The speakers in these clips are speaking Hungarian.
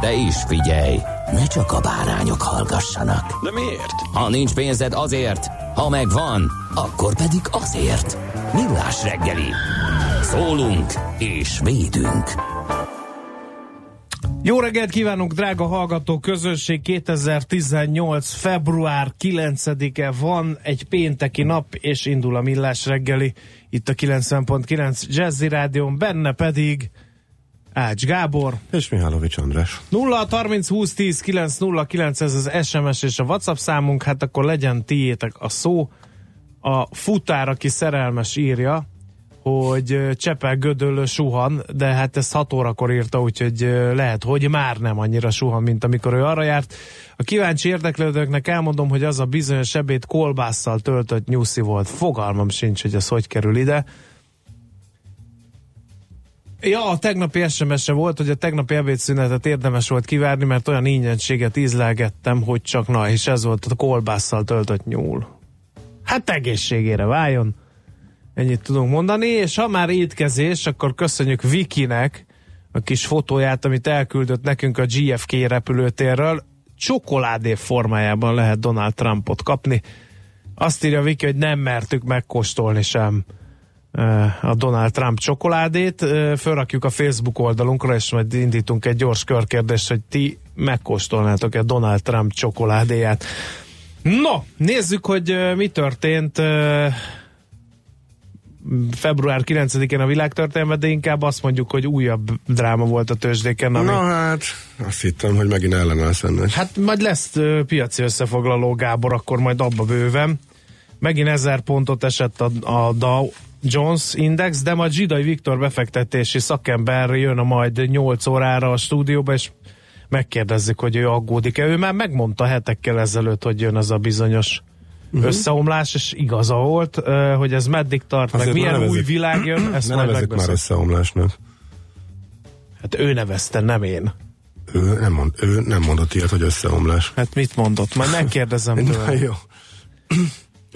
De is figyelj, ne csak a bárányok hallgassanak. De miért? Ha nincs pénzed azért, ha megvan, akkor pedig azért. Millás reggeli. Szólunk és védünk. Jó reggelt kívánunk, drága hallgató közönség! 2018. február 9-e van, egy pénteki nap, és indul a Millás reggeli itt a 90.9 Jazzy Rádion, benne pedig Ács Gábor. És Mihálovics András. 0 30 20 10 9 0 9 ez az SMS és a WhatsApp számunk, hát akkor legyen tiétek a szó. A futár, aki szerelmes írja, hogy Csepel Gödöllő suhan, de hát ezt 6 órakor írta, úgyhogy lehet, hogy már nem annyira suhan, mint amikor ő arra járt. A kíváncsi érdeklődőknek elmondom, hogy az a bizonyos ebéd kolbásszal töltött nyuszi volt. Fogalmam sincs, hogy ez hogy kerül ide. Ja, a tegnapi sms volt, hogy a tegnapi ebédszünetet érdemes volt kivárni, mert olyan ingyenséget ízlelgettem, hogy csak na, és ez volt a kolbásszal töltött nyúl. Hát egészségére váljon. Ennyit tudunk mondani, és ha már étkezés, akkor köszönjük Vikinek a kis fotóját, amit elküldött nekünk a GFK repülőtérről. Csokoládé formájában lehet Donald Trumpot kapni. Azt írja Viki, hogy nem mertük megkóstolni sem a Donald Trump csokoládét. Fölrakjuk a Facebook oldalunkra, és majd indítunk egy gyors körkérdést, hogy ti megkóstolnátok-e Donald Trump csokoládéját. No, nézzük, hogy mi történt február 9-én a világtörténelme, de inkább azt mondjuk, hogy újabb dráma volt a tőzsdéken. Ami... Na hát, azt hittem, hogy megint ellenállsz ennek. Hát majd lesz piaci összefoglaló, Gábor, akkor majd abba bőven. Megint ezer pontot esett a, a Dow Jones Index, de majd Zsidai Viktor befektetési szakember jön a majd 8 órára a stúdióba, és megkérdezzük, hogy ő aggódik-e. Ő már megmondta hetekkel ezelőtt, hogy jön az a bizonyos uh-huh. összeomlás, és igaza volt, hogy ez meddig tart, Azért meg milyen nevezik, új világ jön, ezt ne majd nevezik már összeomlásnak. Hát ő nevezte, nem én. Ő nem, mond, ő nem mondott ilyet, hogy összeomlás. Hát mit mondott? Majd megkérdezem tőle. jó.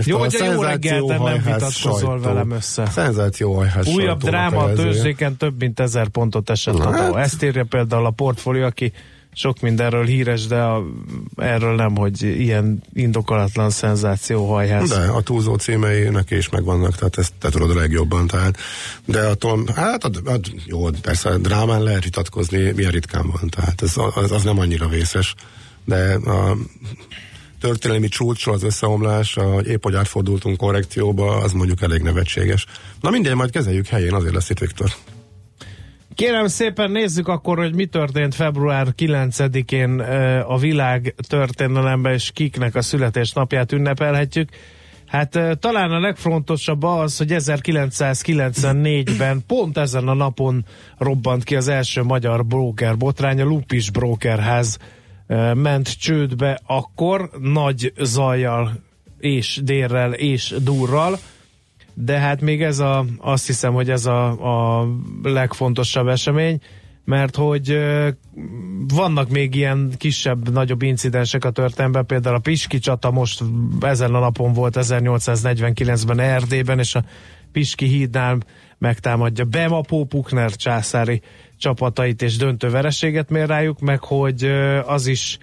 És jó, hogy jó reggel te nem vitatkozol sajtó. velem össze. Szenzáció hajhás Újabb dráma a tőzsdéken több mint ezer pontot esett Na, hát. Ezt írja például a portfólió, aki sok mindenről híres, de a, erről nem, hogy ilyen indokolatlan szenzáció hajház. De a túlzó címeinek is megvannak, tehát ezt te tudod a legjobban, tehát de attól, hát a, a, jó, persze drámán lehet vitatkozni, milyen ritkán van, tehát ez, az, az nem annyira vészes, de a történelmi csúcsra az összeomlás, a, épp hogy átfordultunk korrekcióba, az mondjuk elég nevetséges. Na mindegy, majd kezeljük helyén, azért lesz itt Viktor. Kérem szépen nézzük akkor, hogy mi történt február 9-én a világ történelemben, és kiknek a születésnapját ünnepelhetjük. Hát talán a legfontosabb az, hogy 1994-ben pont ezen a napon robbant ki az első magyar broker botrány, a Lupis Brokerház ment csődbe akkor, nagy zajjal és dérrel és durral de hát még ez a, azt hiszem, hogy ez a, a legfontosabb esemény, mert hogy vannak még ilyen kisebb, nagyobb incidensek a történetben, például a Piski csata most ezen a napon volt 1849-ben Erdélyben, és a Piski hídnál megtámadja Bema Pópukner császári csapatait, és döntő vereséget mér rájuk, meg hogy az is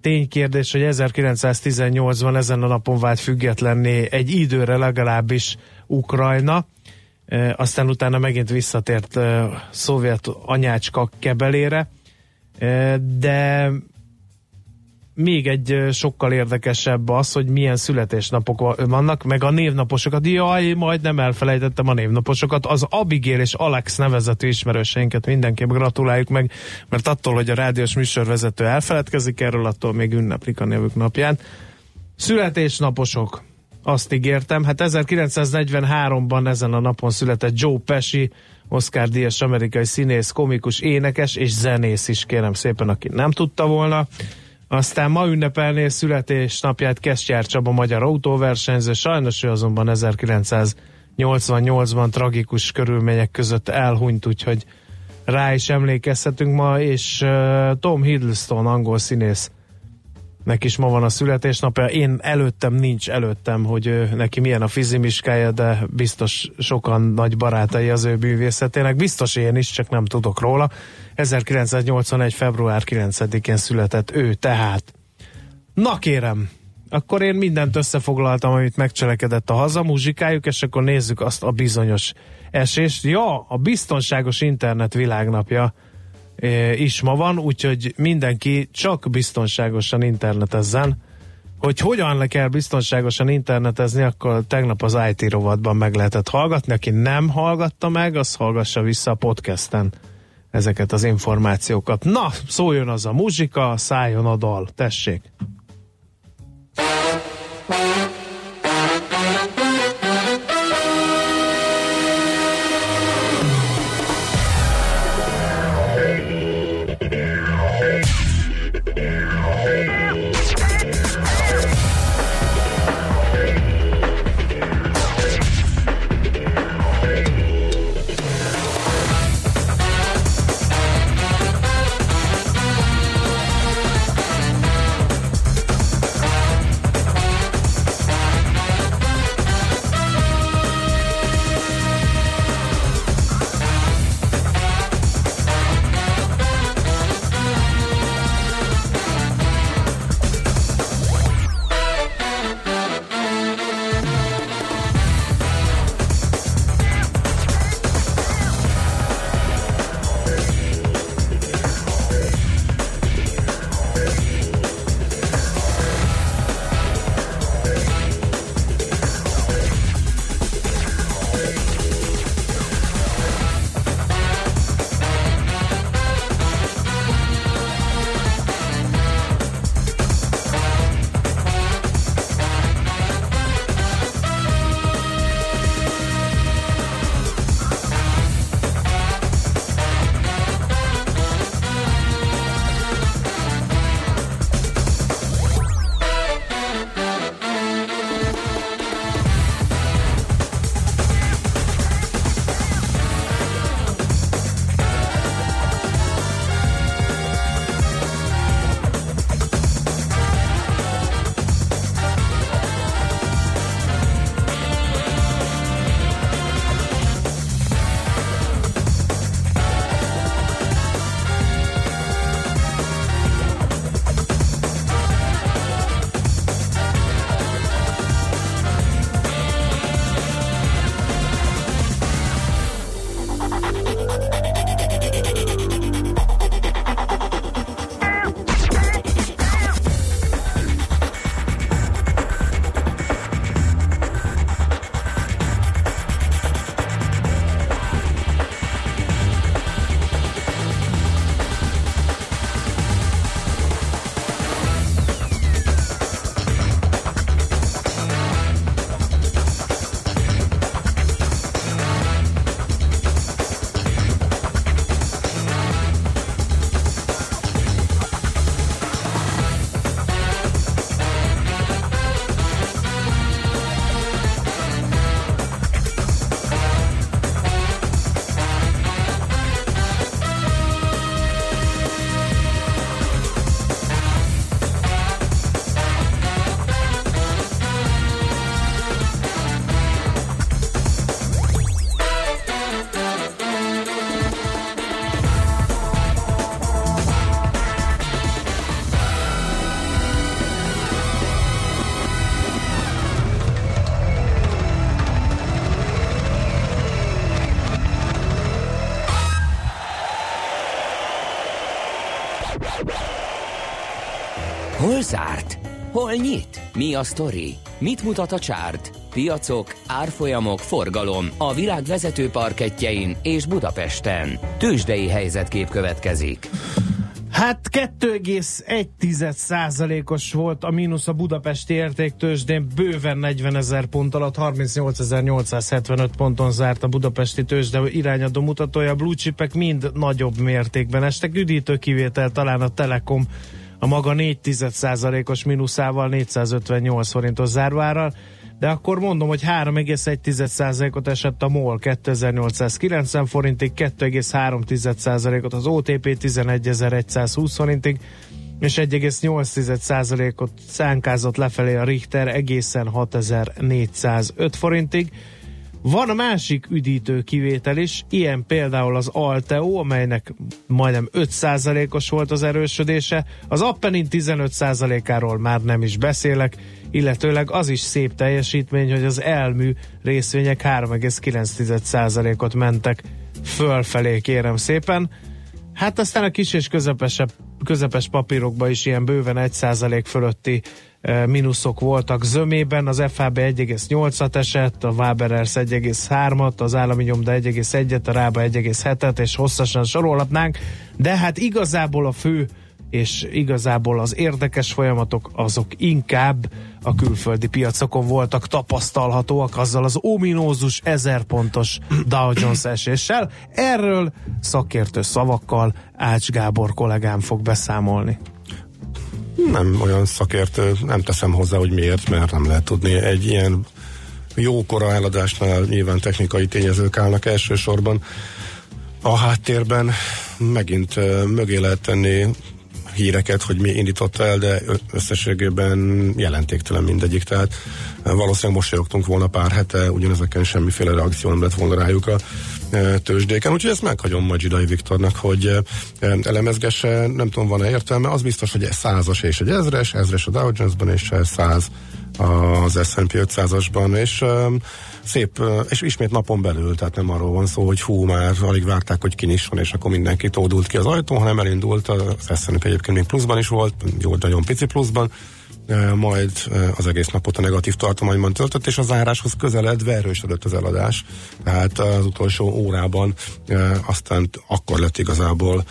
ténykérdés, hogy 1918-ban ezen a napon vált függetlenné egy időre legalábbis Ukrajna, aztán utána megint visszatért szovjet anyácska kebelére, de még egy sokkal érdekesebb az, hogy milyen születésnapok va- vannak, meg a névnaposokat. Jaj, majdnem elfelejtettem a névnaposokat. Az Abigail és Alex nevezetű ismerőseinket mindenképp gratuláljuk meg, mert attól, hogy a rádiós műsorvezető elfeledkezik erről, attól még ünneplik a nevük napján. Születésnaposok. Azt ígértem. Hát 1943-ban ezen a napon született Joe Pesci, Oscar díjas amerikai színész, komikus, énekes és zenész is, kérem szépen, aki nem tudta volna. Aztán ma ünnepelné születésnapját Kestyár Csaba, magyar autóversenyző, sajnos ő azonban 1988-ban tragikus körülmények között elhunyt, úgyhogy rá is emlékezhetünk ma, és Tom Hiddleston, angol színész, neki is ma van a születésnapja. Én előttem nincs előttem, hogy neki milyen a fizimiskája, de biztos sokan nagy barátai az ő bűvészetének. Biztos én is, csak nem tudok róla. 1981. február 9-én született ő tehát. Na kérem, akkor én mindent összefoglaltam, amit megcselekedett a hazamuzsikájuk, és akkor nézzük azt a bizonyos esést. Ja, a biztonságos internet világnapja is ma van, úgyhogy mindenki csak biztonságosan internetezzen. Hogy hogyan le kell biztonságosan internetezni, akkor tegnap az IT rovatban meg lehetett hallgatni. Aki nem hallgatta meg, az hallgassa vissza a podcasten ezeket az információkat. Na, szóljon az a muzsika, szálljon a dal. Tessék! Hol nyit? Mi a sztori? Mit mutat a csárt? Piacok, árfolyamok, forgalom a világ vezető parketjein és Budapesten. Tősdei helyzetkép következik. Hát 2,1%-os volt a mínusz a budapesti értéktősdén, bőven 40 ezer pont alatt, 38.875 ponton zárt a budapesti tőzsde irányadó mutatója, a blue chipek mind nagyobb mértékben estek, üdítő kivétel talán a Telekom a maga 4 os mínuszával 458 forintos zárvárral, de akkor mondom, hogy 3,1%-ot esett a MOL 2890 forintig, 2,3%-ot az OTP 11.120 forintig, és 1,8%-ot szánkázott lefelé a Richter egészen 6405 forintig. Van a másik üdítő kivétel is, ilyen például az Alteo, amelynek majdnem 5%-os volt az erősödése, az Appenin 15%-áról már nem is beszélek, illetőleg az is szép teljesítmény, hogy az elmű részvények 3,9%-ot mentek fölfelé, kérem szépen. Hát aztán a kis és közepes papírokban is ilyen bőven 1% fölötti mínuszok voltak zömében, az FHB 1,8-at esett, a Waberers 1,3-at, az állami nyomda 1,1-et, a Rába 1,7-et, és hosszasan sorolhatnánk, de hát igazából a fő és igazából az érdekes folyamatok azok inkább a külföldi piacokon voltak tapasztalhatóak azzal az ominózus 1000 pontos Dow Jones eséssel. Erről szakértő szavakkal Ács Gábor kollégám fog beszámolni. Nem olyan szakértő, nem teszem hozzá, hogy miért, mert nem lehet tudni. Egy ilyen jókora eladásnál nyilván technikai tényezők állnak elsősorban. A háttérben megint mögé lehet tenni híreket, hogy mi indította el, de összességében jelentéktelen mindegyik. Tehát eh, valószínűleg mosolyogtunk volna pár hete, ugyanezeken semmiféle reakció nem lett volna rájuk a tőzsdéken, úgyhogy ezt meghagyom majd Zsidai Viktornak, hogy elemezgesse, nem tudom, van-e értelme, az biztos, hogy egy százas és egy ezres, ezres a Dow Jones-ban és száz az S&P 500-asban, és szép, és ismét napon belül, tehát nem arról van szó, hogy hú, már alig várták, hogy kinyisson, és akkor mindenki tódult ki az ajtón, hanem elindult, az S&P egyébként még pluszban is volt, jó, nagyon pici pluszban, majd az egész napot a negatív tartományban töltött, és a záráshoz közeledve erősödött az eladás. Tehát az utolsó órában aztán akkor lett igazából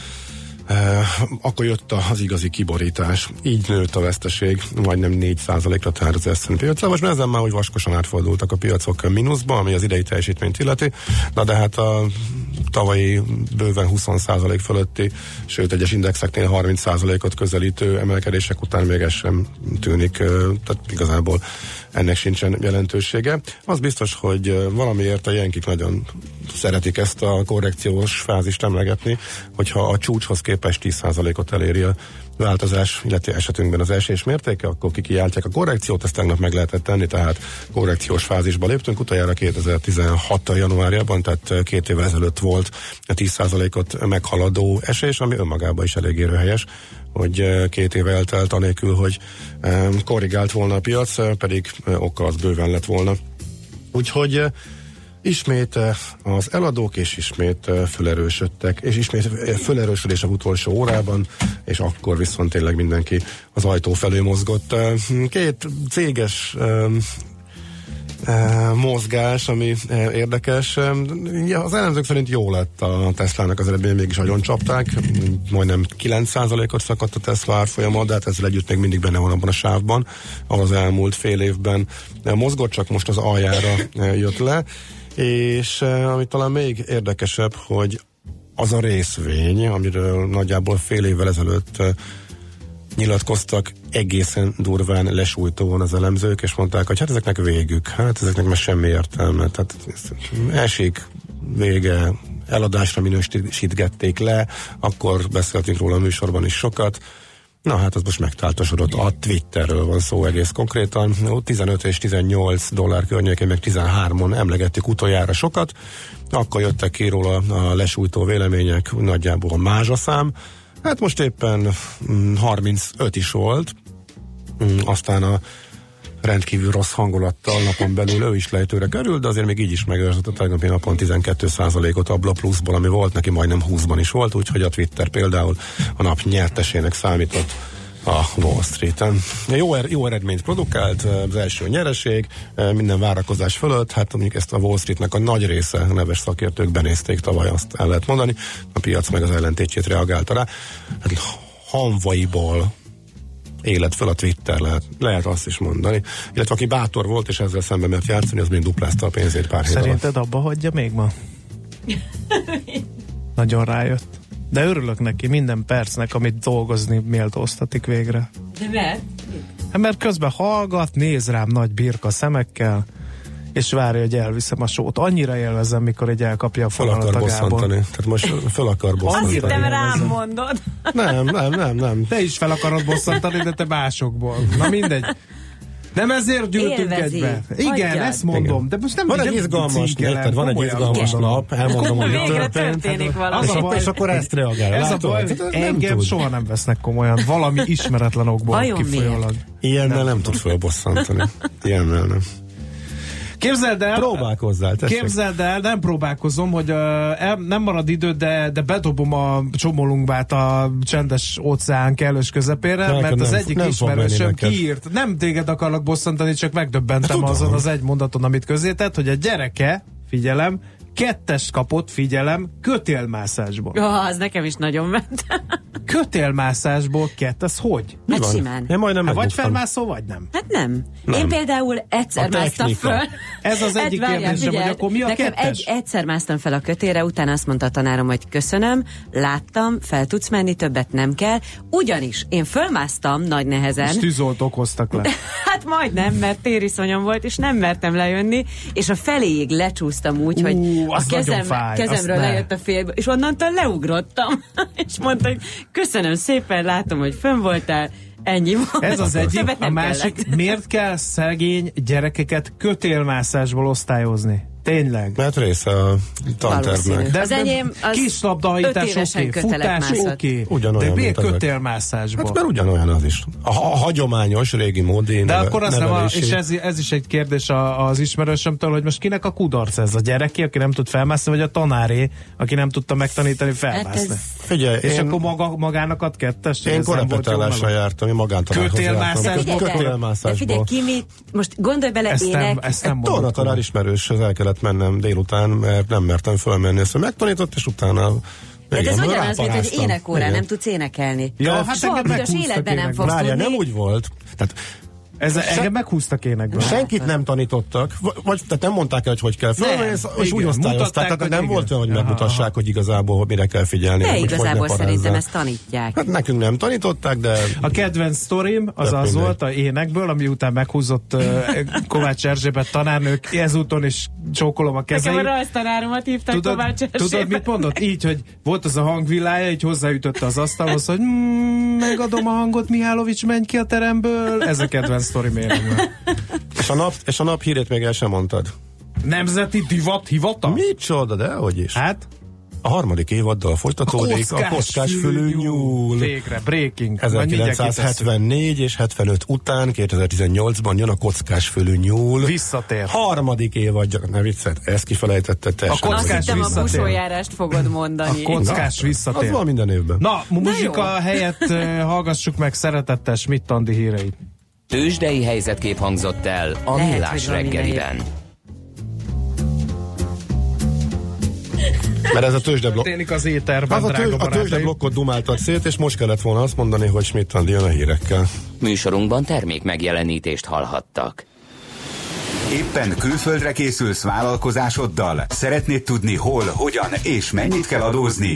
akkor jött az igazi kiborítás. Így nőtt a veszteség, majdnem 4%-ra tehát az S&P 500. Most ezen már, hogy vaskosan átfordultak a piacok mínuszba, ami az idei teljesítményt illeti. Na de hát a tavalyi bőven 20% fölötti, sőt egyes indexeknél 30%-ot közelítő emelkedések után még ez sem tűnik, tehát igazából ennek sincsen jelentősége. Az biztos, hogy valamiért a jenkik nagyon szeretik ezt a korrekciós fázist emlegetni, hogyha a csúcshoz képest 10%-ot eléri a változás, illetve esetünkben az esés mértéke, akkor kikiáltják a korrekciót, ezt tegnap meg lehetett tenni, tehát korrekciós fázisba léptünk, utoljára 2016 januárjában, tehát két évvel ezelőtt volt a 10%-ot meghaladó esés, ami önmagában is elég érőhelyes, hogy két éve eltelt anélkül, hogy korrigált volna a piac, pedig oka az bőven lett volna. Úgyhogy Ismét az eladók, és ismét fölerősödtek, és ismét fölerősödés a utolsó órában, és akkor viszont tényleg mindenki az ajtó felé mozgott. Két céges mozgás, ami érdekes. Az elemzők szerint jó lett a Tesla-nak az eredmény, mégis nagyon csapták, majdnem 9%-ot szakadt a Tesla árfolyama, de hát ezzel együtt még mindig benne van abban a sávban, az elmúlt fél évben mozgott, csak most az aljára jött le és ami talán még érdekesebb, hogy az a részvény, amiről nagyjából fél évvel ezelőtt nyilatkoztak, egészen durván lesújtóan az elemzők, és mondták, hogy hát ezeknek végük, hát ezeknek már semmi értelme, tehát esik, vége, eladásra minősítgették le, akkor beszéltünk róla a műsorban is sokat, Na hát az most megtáltosodott. A Twitterről van szó egész konkrétan. 15 és 18 dollár környékén, meg 13-on emlegettük utoljára sokat. Akkor jöttek ki róla a lesújtó vélemények, nagyjából a mázsaszám. Hát most éppen 35 mm, is volt. Mm, aztán a rendkívül rossz hangulattal napon belül ő is lejtőre került, de azért még így is megőrzött a tegnapi napon 12%-ot abla pluszból, ami volt neki majdnem 20-ban is volt, úgyhogy a Twitter például a nap nyertesének számított a Wall Street-en. Jó, er, jó eredményt produkált, az első nyereség, minden várakozás fölött, hát mondjuk ezt a Wall Streetnek a nagy része, a neves szakértők benézték tavaly, azt el lehet mondani, a piac meg az ellentétjét reagálta rá. Hát hanvaiból élet fel a Twitter, lehet, lehet azt is mondani. Illetve aki bátor volt, és ezzel szemben mert játszani, az még duplázta a pénzét pár hét Szerinted abba hagyja még ma? Nagyon rájött. De örülök neki minden percnek, amit dolgozni méltóztatik végre. De mert? Hát mert közben hallgat, néz rám nagy birka szemekkel, és várja, hogy elviszem a sót. Annyira élvezem, mikor egy elkapja a fonalat akar a Gábor. bosszantani. Tehát most fel akar Azt bosszantani. hittem rám mondod. Nem, nem, nem, nem. Te is fel akarod bosszantani, de te másokból. Na mindegy. Nem ezért gyűltünk Élvezi. egybe. Igen, Hagyjad. ezt mondom. De most nem Van egy izgalmas, érted? Van egy izgalmas mondom. nap, elmondom, hogy mi történik valami. Az a baj, És akkor ezt reagál. Ez a baj, Hát engem soha nem vesznek komolyan. Valami ismeretlen okból kifolyólag. Ilyennel nem tud fölbosszantani. Ilyennel nem. Képzeld el, Próbálkozzál, tessék. Képzeld el, nem próbálkozom, hogy uh, el, nem marad idő, de, de bedobom a csomolunkbát a csendes óceán kellős közepére, Nekem mert az nem- egyik nem ismerősöm kiírt. Nem téged akarlak bosszantani, csak megdöbbentem azon az egy mondaton, amit közétett, hogy a gyereke, figyelem, kettest kapott, figyelem, kötélmászásból. Ja, az nekem is nagyon ment. Kötélmászásból kett, az hogy? Mi Hát van? simán. Én majdnem Hát vagy felmászol, vagy nem. Hát nem. Nem. Én például egyszer A másztam föl. Ez az egyik várjál, kérdésem, hogy akkor mi a Nekem kettes? egy, egyszer másztam fel a kötére, utána azt mondta a tanárom, hogy köszönöm, láttam, fel tudsz menni, többet nem kell. Ugyanis én fölmásztam nagy nehezen. És tűzoltók hoztak le. Hát majdnem, mert tériszonyom volt, és nem mertem lejönni, és a feléig lecsúsztam úgy, hogy Ú, a kezem, fáj, kezemről lejött a félbe, és onnantól leugrottam, és mondta, hogy köszönöm szépen, látom, hogy fönn voltál, ennyi volt. Ez az egyik, a másik, kellett. miért kell szegény gyerekeket kötélmászásból osztályozni? Tényleg. Mert része a tantervnek. De Az enyém az kis labdahajtás oké, kötelet futás oké, Ugyanolyan, de miért kötélmászásból? Hát mert ugyanolyan az is. A, a hagyományos, régi módi de neve, akkor azt nem, a, és ez, ez is egy kérdés a, az ismerősömtől, hogy most kinek a kudarc ez? A gyereki, aki nem tud felmászni, vagy a tanáré, aki nem tudta megtanítani Hát felmászni? ez, Figyelj, és én, akkor maga, magának ad kettest? én nem korepetálásra jártam, én magántanárhoz Kötélmászásból? jártam. figyelj, de, Kötélmászásból. figyelj, ki mit, most gondolj bele, Ezt nem, ének, ezt nem Egy tornatanár ismerőshöz el kellett mennem délután, mert nem mertem fölmenni, ezt megtanított, és utána de ez igen, ugyanaz, mint hogy énekórán nem tudsz énekelni. Ja, hát Soha büdös életben nem fogsz Várjál, tudni. nem úgy volt. Tehát Ez, engem meghúztak énekből. Senkit nem tanítottak, vagy tehát nem mondták el, hogy hogy kell Nem, és, úgy osztályozták, tehát hogy nem igen. volt olyan, hogy Aha, megmutassák, hogy igazából mire kell figyelni. De hogy hogy igazából ne szerintem ezt tanítják. Hát nekünk nem tanították, de A kedvenc sztorim az az mindegy. volt a énekből, ami után meghúzott uh, Kovács Erzsébet tanárnők, ezúton is csókolom a Nekem a kezeit. rajztanáromat hívták Tudod, Kovács tudod, Erzsébet. mit mondott? Így, hogy volt az a hangvillája, így hozzáütötte az asztalhoz, hogy mm, megadom a hangot, Mihálovics, menj ki a teremből. Ez a kedvenc énekből. és a, nap, és a nap hírét még el sem mondtad. Nemzeti divat hivatal? Micsoda, de hogy is. Hát, A harmadik évaddal folytatódik a kockás fülű nyúl. Végre, breaking. Majd mindjárt kitesszük. 1974 és 75 után, 2018-ban jön a kockás fülű nyúl. Visszatér. Harmadik évad, ne viccet, ezt kifelejtette te. A Azt kockás hittem a visszatér. busójárást fogod A mondani. kockás Na, visszatér. Az van minden évben. Na, muzsika helyett uh, hallgassuk meg szeretettel Schmidt Andi híreit. Tőzsdei helyzetkép hangzott el a Lehet, Millás van reggeliben. Mert ez a tőzsdeblokk. Történik az éterben, Az a, tőz, a tőzsdeblokkot dumáltad szét, és most kellett volna azt mondani, hogy Schmidt Andi jön a hírekkel. Műsorunkban termék megjelenítést hallhattak. Éppen külföldre készülsz vállalkozásoddal? Szeretnéd tudni hol, hogyan és mennyit kell adózni?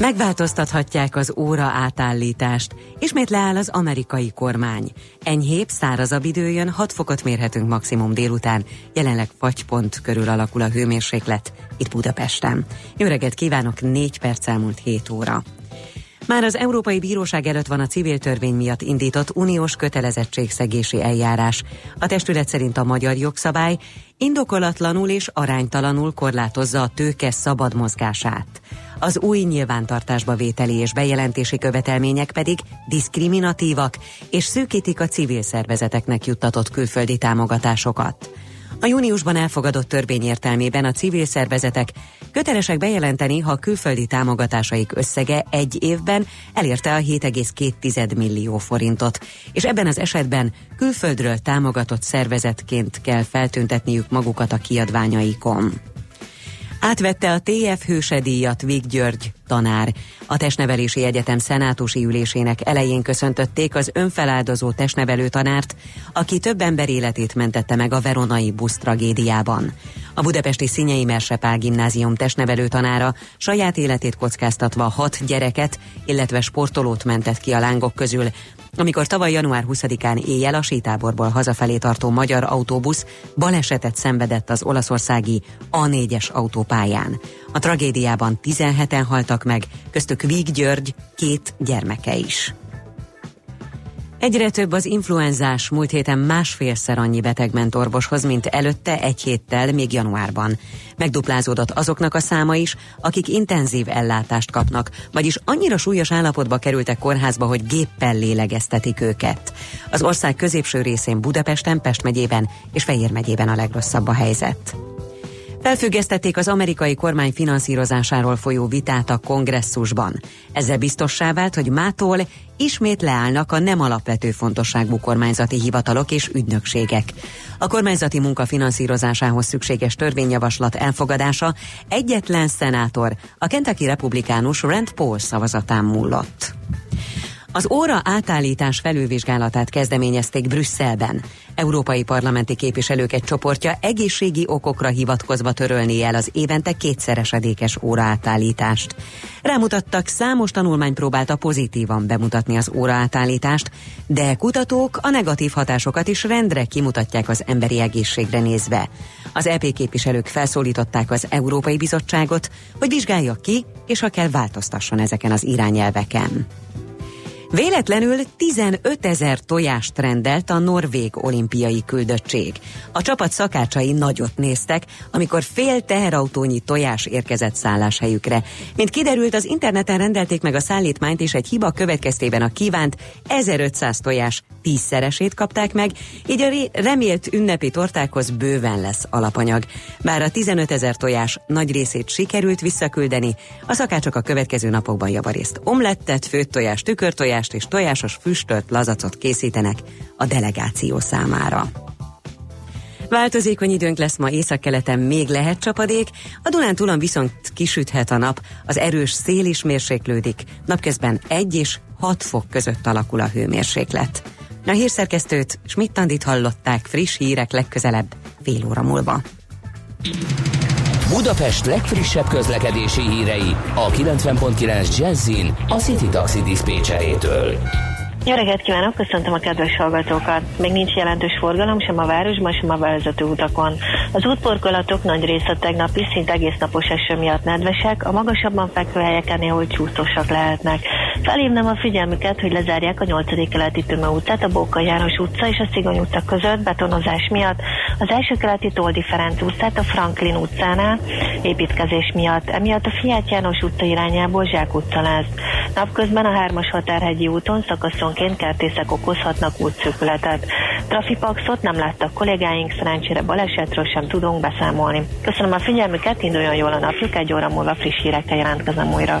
Megváltoztathatják az óra átállítást. Ismét leáll az amerikai kormány. Enyhébb, szárazabb idő jön, 6 fokot mérhetünk maximum délután. Jelenleg fagypont körül alakul a hőmérséklet itt Budapesten. Jó reggelt kívánok, 4 perc elmúlt 7 óra. Már az Európai Bíróság előtt van a civil törvény miatt indított uniós kötelezettségszegési eljárás. A testület szerint a magyar jogszabály indokolatlanul és aránytalanul korlátozza a tőke szabad mozgását. Az új nyilvántartásba vételi és bejelentési követelmények pedig diszkriminatívak és szűkítik a civil szervezeteknek juttatott külföldi támogatásokat. A júniusban elfogadott törvény értelmében a civil szervezetek kötelesek bejelenteni, ha külföldi támogatásaik összege egy évben elérte a 7,2 millió forintot, és ebben az esetben külföldről támogatott szervezetként kell feltüntetniük magukat a kiadványaikon. Átvette a TF Hősedíjat Vig György tanár. A Testnevelési Egyetem szenátusi ülésének elején köszöntötték az önfeláldozó testnevelő tanárt, aki több ember életét mentette meg a veronai busz tragédiában. A budapesti Szinyei Mersepál gimnázium testnevelő tanára saját életét kockáztatva hat gyereket, illetve sportolót mentett ki a lángok közül, amikor tavaly január 20-án éjjel a sítáborból hazafelé tartó magyar autóbusz balesetet szenvedett az olaszországi A4-es autópályán. A tragédiában 17-en haltak meg, köztük Víg György két gyermeke is. Egyre több az influenzás, múlt héten másfélszer annyi beteg ment orvoshoz, mint előtte egy héttel, még januárban. Megduplázódott azoknak a száma is, akik intenzív ellátást kapnak, vagyis annyira súlyos állapotba kerültek kórházba, hogy géppel lélegeztetik őket. Az ország középső részén Budapesten, Pest megyében és Fejér megyében a legrosszabb a helyzet. Felfüggesztették az amerikai kormány finanszírozásáról folyó vitát a kongresszusban. Ezzel biztossá vált, hogy mától ismét leállnak a nem alapvető fontosságú kormányzati hivatalok és ügynökségek. A kormányzati munka finanszírozásához szükséges törvényjavaslat elfogadása egyetlen szenátor, a Kentucky republikánus Rand Paul szavazatán múlott. Az óra átállítás felülvizsgálatát kezdeményezték Brüsszelben. Európai parlamenti képviselők egy csoportja egészségi okokra hivatkozva törölni el az évente kétszeresedékes óra átállítást. Rámutattak, számos tanulmány próbálta pozitívan bemutatni az óra átállítást, de kutatók a negatív hatásokat is rendre kimutatják az emberi egészségre nézve. Az EP képviselők felszólították az Európai Bizottságot, hogy vizsgálja ki, és ha kell változtasson ezeken az irányelveken. Véletlenül 15 ezer tojást rendelt a norvég olimpiai küldöttség. A csapat szakácsai nagyot néztek, amikor fél teherautónyi tojás érkezett szálláshelyükre. Mint kiderült, az interneten rendelték meg a szállítmányt, és egy hiba következtében a kívánt 1500 tojás tízszeresét kapták meg, így a remélt ünnepi tortákhoz bőven lesz alapanyag. Bár a 15 ezer tojás nagy részét sikerült visszaküldeni, a szakácsok a következő napokban javarészt omlettet, főtt tojást, és tojásos füstölt lazacot készítenek a delegáció számára. Változékony időnk lesz ma északkeleten még lehet csapadék, a Dunántúlon viszont kisüthet a nap, az erős szél is mérséklődik, napközben 1 és 6 fok között alakul a hőmérséklet. A hírszerkesztőt Schmidt-Tandit hallották friss hírek legközelebb fél óra múlva. Budapest legfrissebb közlekedési hírei a 90.9 Jazzin a City Taxi Dispécsejétől. Jó reggelt kívánok, köszöntöm a kedves hallgatókat. Még nincs jelentős forgalom sem a városban, sem a bevezető utakon. Az útporkolatok nagy része tegnapi szinte egész napos eső miatt nedvesek, a magasabban fekvő helyeken néhol csúszósak lehetnek. Felhívnám a figyelmüket, hogy lezárják a 8. keleti Tüme utcát, a Bóka János utca és a Szigony utca között betonozás miatt, az első keleti Toldi Ferenc utcát a Franklin utcánál építkezés miatt, emiatt a Fiát János utca irányából Zsák utca lesz. Napközben a 3-as határhegyi úton szakaszonként kertészek okozhatnak útszűkületet. Trafipaxot nem láttak kollégáink, szerencsére balesetről sem tudunk beszámolni. Köszönöm a figyelmüket, induljon jól a napjuk, egy óra múlva friss hírekkel jelentkezem újra.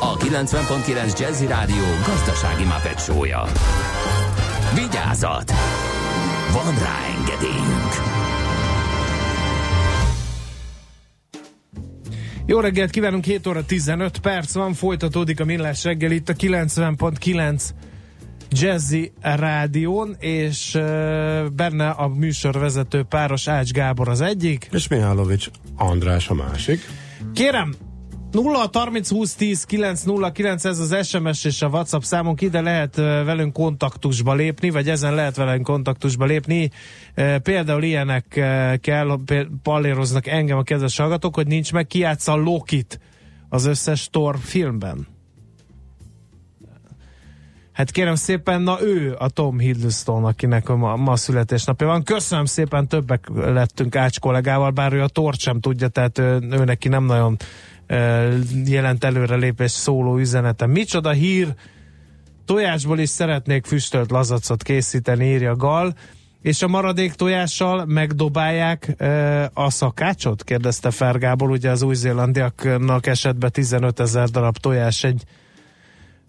a 90.9 Jazzy Rádió gazdasági mapetsója. Vigyázat! Van rá engedélyünk! Jó reggelt kívánunk, 7 óra 15 perc van, folytatódik a Millás reggel itt a 90.9 Jazzy Rádión, és benne a műsorvezető páros Ács Gábor az egyik. És Mihálovics András a másik. Kérem, 0 30 20 10 9 0 9 ez az SMS és a WhatsApp számunk, ide lehet velünk kontaktusba lépni, vagy ezen lehet velünk kontaktusba lépni. Például ilyenek kell, palléroznak engem a kedves hallgatók, hogy nincs meg kiátsza a Lokit az összes Thor filmben. Hát kérem szépen, na ő a Tom Hiddleston, akinek ma, ma születésnapja van. Köszönöm szépen, többek lettünk Ács kollégával, bár ő a Tort sem tudja, tehát ő, ő neki nem nagyon jelent előrelépés szóló üzenete. Micsoda hír, tojásból is szeretnék füstölt lazacot készíteni, írja Gal, és a maradék tojással megdobálják e, a szakácsot? kérdezte Fergából, ugye az új-zélandiaknak esetben 15 ezer darab tojás egy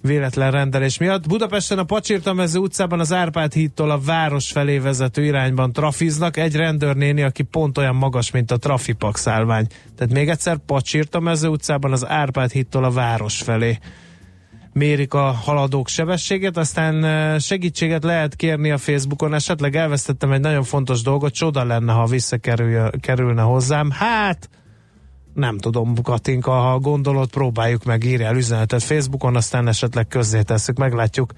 véletlen rendelés miatt. Budapesten a Pacsirtamező utcában az Árpád hídtól a város felé vezető irányban trafiznak. Egy rendőrnéni, aki pont olyan magas, mint a trafipak szállvány. Tehát még egyszer Pacsirtamező utcában az Árpád hídtól a város felé mérik a haladók sebességet, aztán segítséget lehet kérni a Facebookon, esetleg elvesztettem egy nagyon fontos dolgot, csoda lenne, ha visszakerülne hozzám. Hát, nem tudom, Katinka, ha gondolod, próbáljuk meg, írni el üzenetet Facebookon, aztán esetleg tesszük, meglátjuk,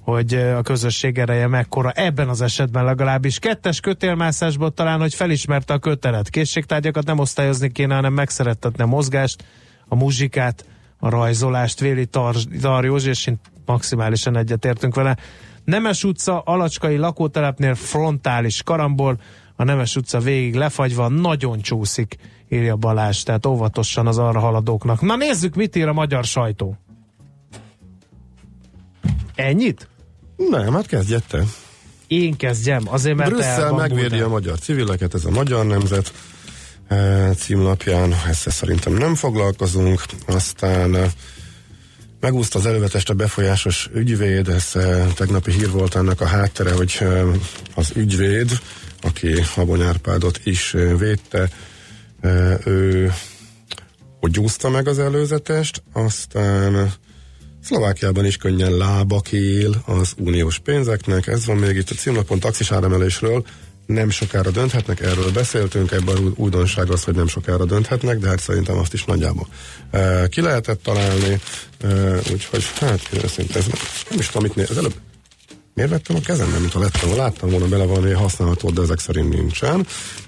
hogy a közösség ereje mekkora. Ebben az esetben legalábbis kettes kötélmászásból talán, hogy felismerte a kötelet. Készségtárgyakat nem osztályozni kéne, hanem megszerettetni a mozgást, a muzsikát, a rajzolást, Véli Tar- Tar Józsi, és én maximálisan egyetértünk vele. Nemes utca, Alacskai lakótelepnél frontális karambol, a Nemes utca végig lefagyva, nagyon csúszik írja Balázs, tehát óvatosan az arra haladóknak. Na nézzük, mit ír a magyar sajtó. Ennyit? Nem, hát kezdjed te. Én kezdjem, azért mert Brüsszel megvédi a magyar civileket, ez a Magyar Nemzet e, címlapján, ezzel szerintem nem foglalkozunk, aztán e, megúszta az elővetest a befolyásos ügyvéd, ez e, tegnapi hír volt ennek a háttere, hogy az ügyvéd, aki Habony Árpádot is védte, ő hogy gyúzta meg az előzetest, aztán Szlovákiában is könnyen lába él az uniós pénzeknek, ez van még itt a címlapon taxis áremelésről, nem sokára dönthetnek, erről beszéltünk, ebben a újdonság az, hogy nem sokára dönthetnek, de hát szerintem azt is nagyjából ki lehetett találni, úgyhogy hát én ez nem is tudom, mit az előbb Miért vettem a kezembe, mint ha lettem, láttam volna bele valami használható, de ezek szerint nincsen.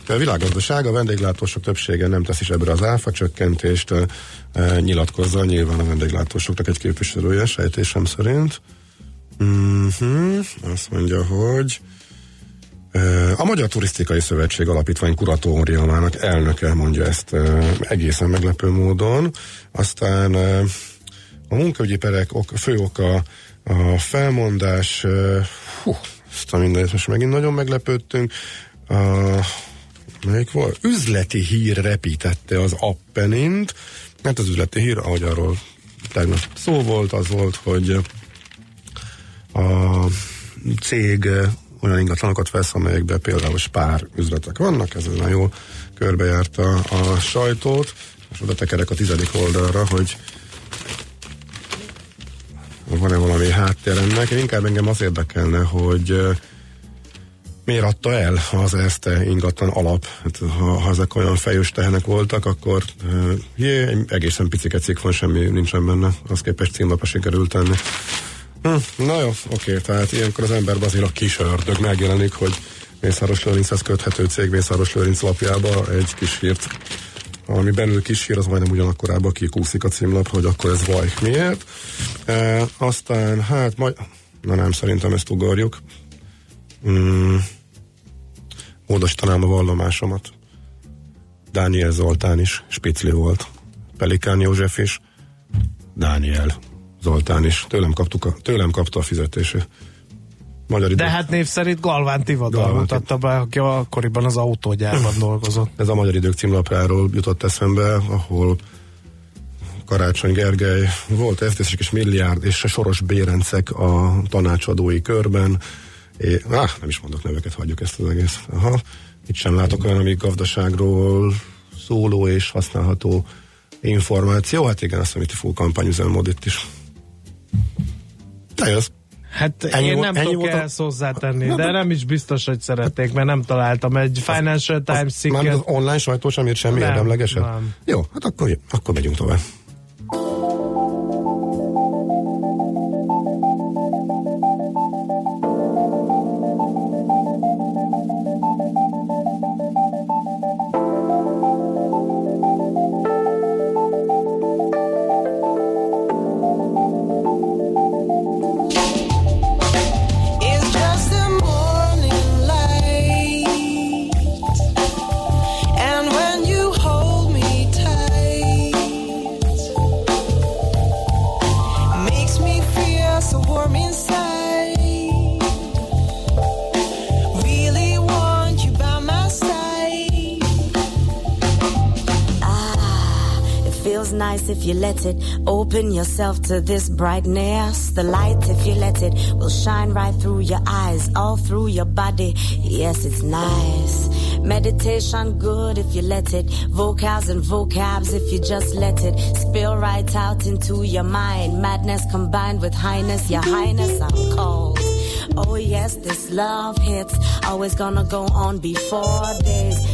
A világgazdaság, a vendéglátósok többsége nem teszi ebbre az áfa csökkentést, e, nyilatkozza nyilván a vendéglátósoknak egy képviselője, sejtésem szerint. Uh-huh. Azt mondja, hogy a Magyar Turisztikai Szövetség Alapítvány kuratóriumának elnöke mondja ezt egészen meglepő módon. Aztán a munkaügyi perek ok, fő oka a felmondás, hú, ezt a mindenit most megint nagyon meglepődtünk. A, melyik volt? Üzleti hír repítette az Appenint. Hát az üzleti hír, ahogy arról tegnap szó volt, az volt, hogy a cég olyan ingatlanokat vesz, amelyekben például spár üzletek vannak, ez nagyon jól körbejárta a sajtót, és oda tekerek a tizedik oldalra, hogy van-e valami háttér ennek. Én inkább engem az érdekelne, hogy miért adta el az Erste ingatlan alap? Hát, ha, ha ezek olyan fejős tehenek voltak, akkor jé, egy egészen picike cikk van, semmi nincsen benne, az képest címlapra sikerült tenni. Hm, na jó, oké, tehát ilyenkor az ember azért a kis ördög megjelenik, hogy Mészáros Lőrinchez köthető cég Mészáros Lőrinc lapjába egy kis hírt ami belül kísér, az majdnem ugyanakkorába kikúszik a címlapra, hogy akkor ez vaj. Miért? E, aztán, hát majd, na nem, szerintem ezt ugorjuk. Mm, módosítanám a vallomásomat. Dániel Zoltán is, Spicli volt. Pelikán József is, Dániel Zoltán is. Tőlem, kaptuk a, tőlem kapta a fizetését. Magyar idő. De hát név szerint Galván Tivadar Galván mutatta be, aki akkoriban az autógyárban dolgozott. Ez a Magyar Idők címlapjáról jutott eszembe, ahol Karácsony Gergely volt esztések és milliárd és a Soros Bérencek a tanácsadói körben. É, ah, nem is mondok neveket, hagyjuk ezt az egész. Aha, itt sem látok olyan, ami gazdaságról szóló és használható információ. Hát igen, azt itt full kampányüzemmód itt is. Jössz. Hát ennyi én nem tudok ehhez hozzátenni, de nem is biztos, hogy szerették, mert nem találtam egy Financial Times cikket. Már az online sajtó sem írt semmi érdemlegeset? Jó, hát akkor, akkor megyünk tovább. Yourself to this brightness. The light, if you let it, will shine right through your eyes, all through your body. Yes, it's nice. Meditation good if you let it. Vocals and vocabs if you just let it. Spill right out into your mind. Madness combined with highness. Your highness, I'm called. Oh yes, this love hits. Always gonna go on before days.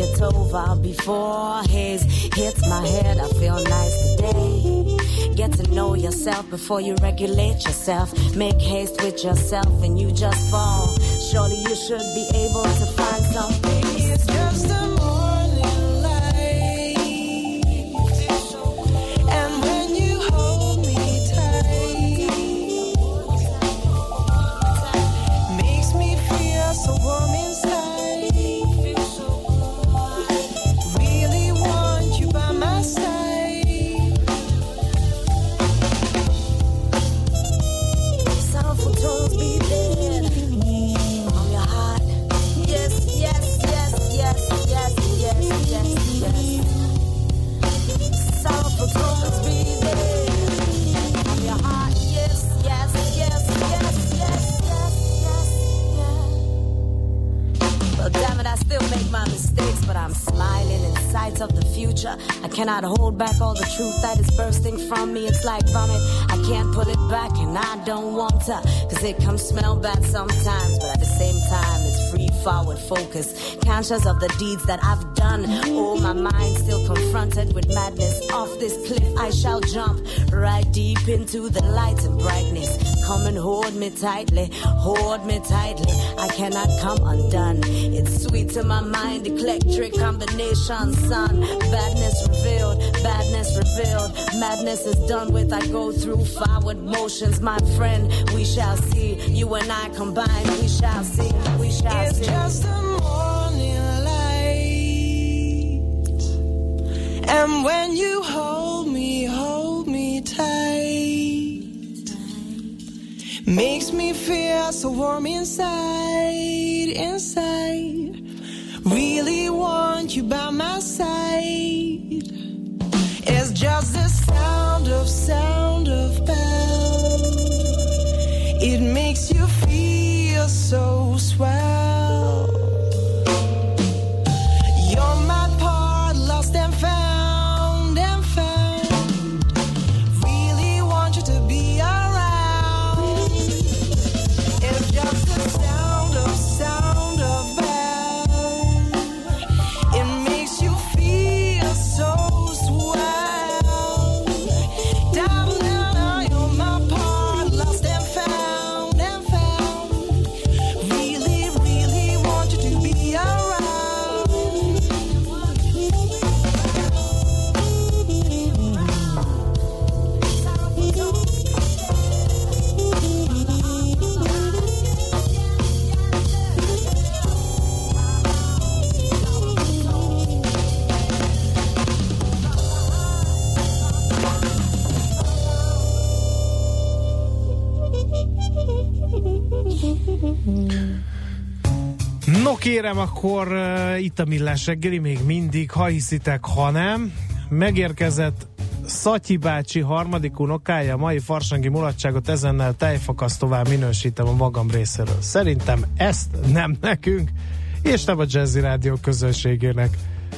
Days get over before haze hits my head. I feel nice today. Get to know yourself before you regulate yourself. Make haste with yourself and you just fall. Surely you should be able to back all the truth that is bursting from me. It's like vomit. Cause it can smell bad sometimes, but at the same time, it's free forward focus. Conscious of the deeds that I've done. Oh, my mind still confronted with madness. Off this cliff, I shall jump right deep into the light and brightness. Come and hold me tightly, hold me tightly. I cannot come undone. It's sweet to my mind, electric combination, son. Badness revealed, badness revealed. Madness is done with. I go through forward motions, my friend. We shall see. You and I combine, we shall see. We shall it's see. It's just a morning light. And when you hold me, hold me tight. Makes me feel so warm inside, inside. Really want you by my side. It's just the sound of, sound of bell. It makes you feel so swell. Kérem, akkor uh, itt a millás reggeli, még mindig, ha hiszitek, ha nem. Megérkezett Szatyi bácsi harmadik unokája, mai farsangi mulatságot ezennel tejfakasztóvá minősítem a magam részéről. Szerintem ezt nem nekünk, és nem a Jazzy Rádió közönségének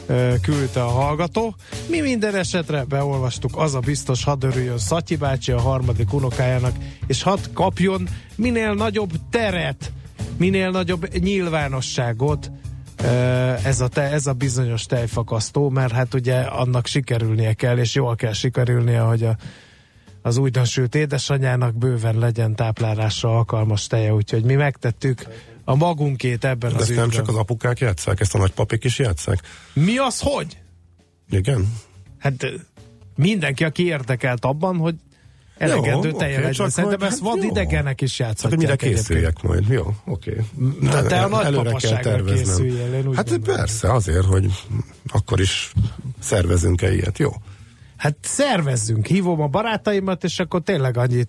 uh, küldte a hallgató. Mi minden esetre beolvastuk, az a biztos, hadd örüljön Szatyi bácsi a harmadik unokájának, és hadd kapjon minél nagyobb teret minél nagyobb nyilvánosságot ez a, te, ez a bizonyos tejfakasztó, mert hát ugye annak sikerülnie kell, és jól kell sikerülnie, hogy a, az újdonsült édesanyjának bőven legyen táplálásra alkalmas teje, úgyhogy mi megtettük a magunkét ebben De az ezt nem ügyben. csak az apukák játszák, ezt a nagypapik is játszák? Mi az, hogy? Igen. Hát mindenki, aki érdekelt abban, hogy elegendő Jó, teje oké, legyen. csak Szerintem majd- ezt hát vad jó. idegenek is Csak játszhatják. mire egyébként. készüljek majd. Jó, oké. De te a nagypapasságra készüljél, én Hát gondolom. persze, azért, hogy akkor is szervezünk-e ilyet, jó? Hát szervezzünk, hívom a barátaimat, és akkor tényleg annyi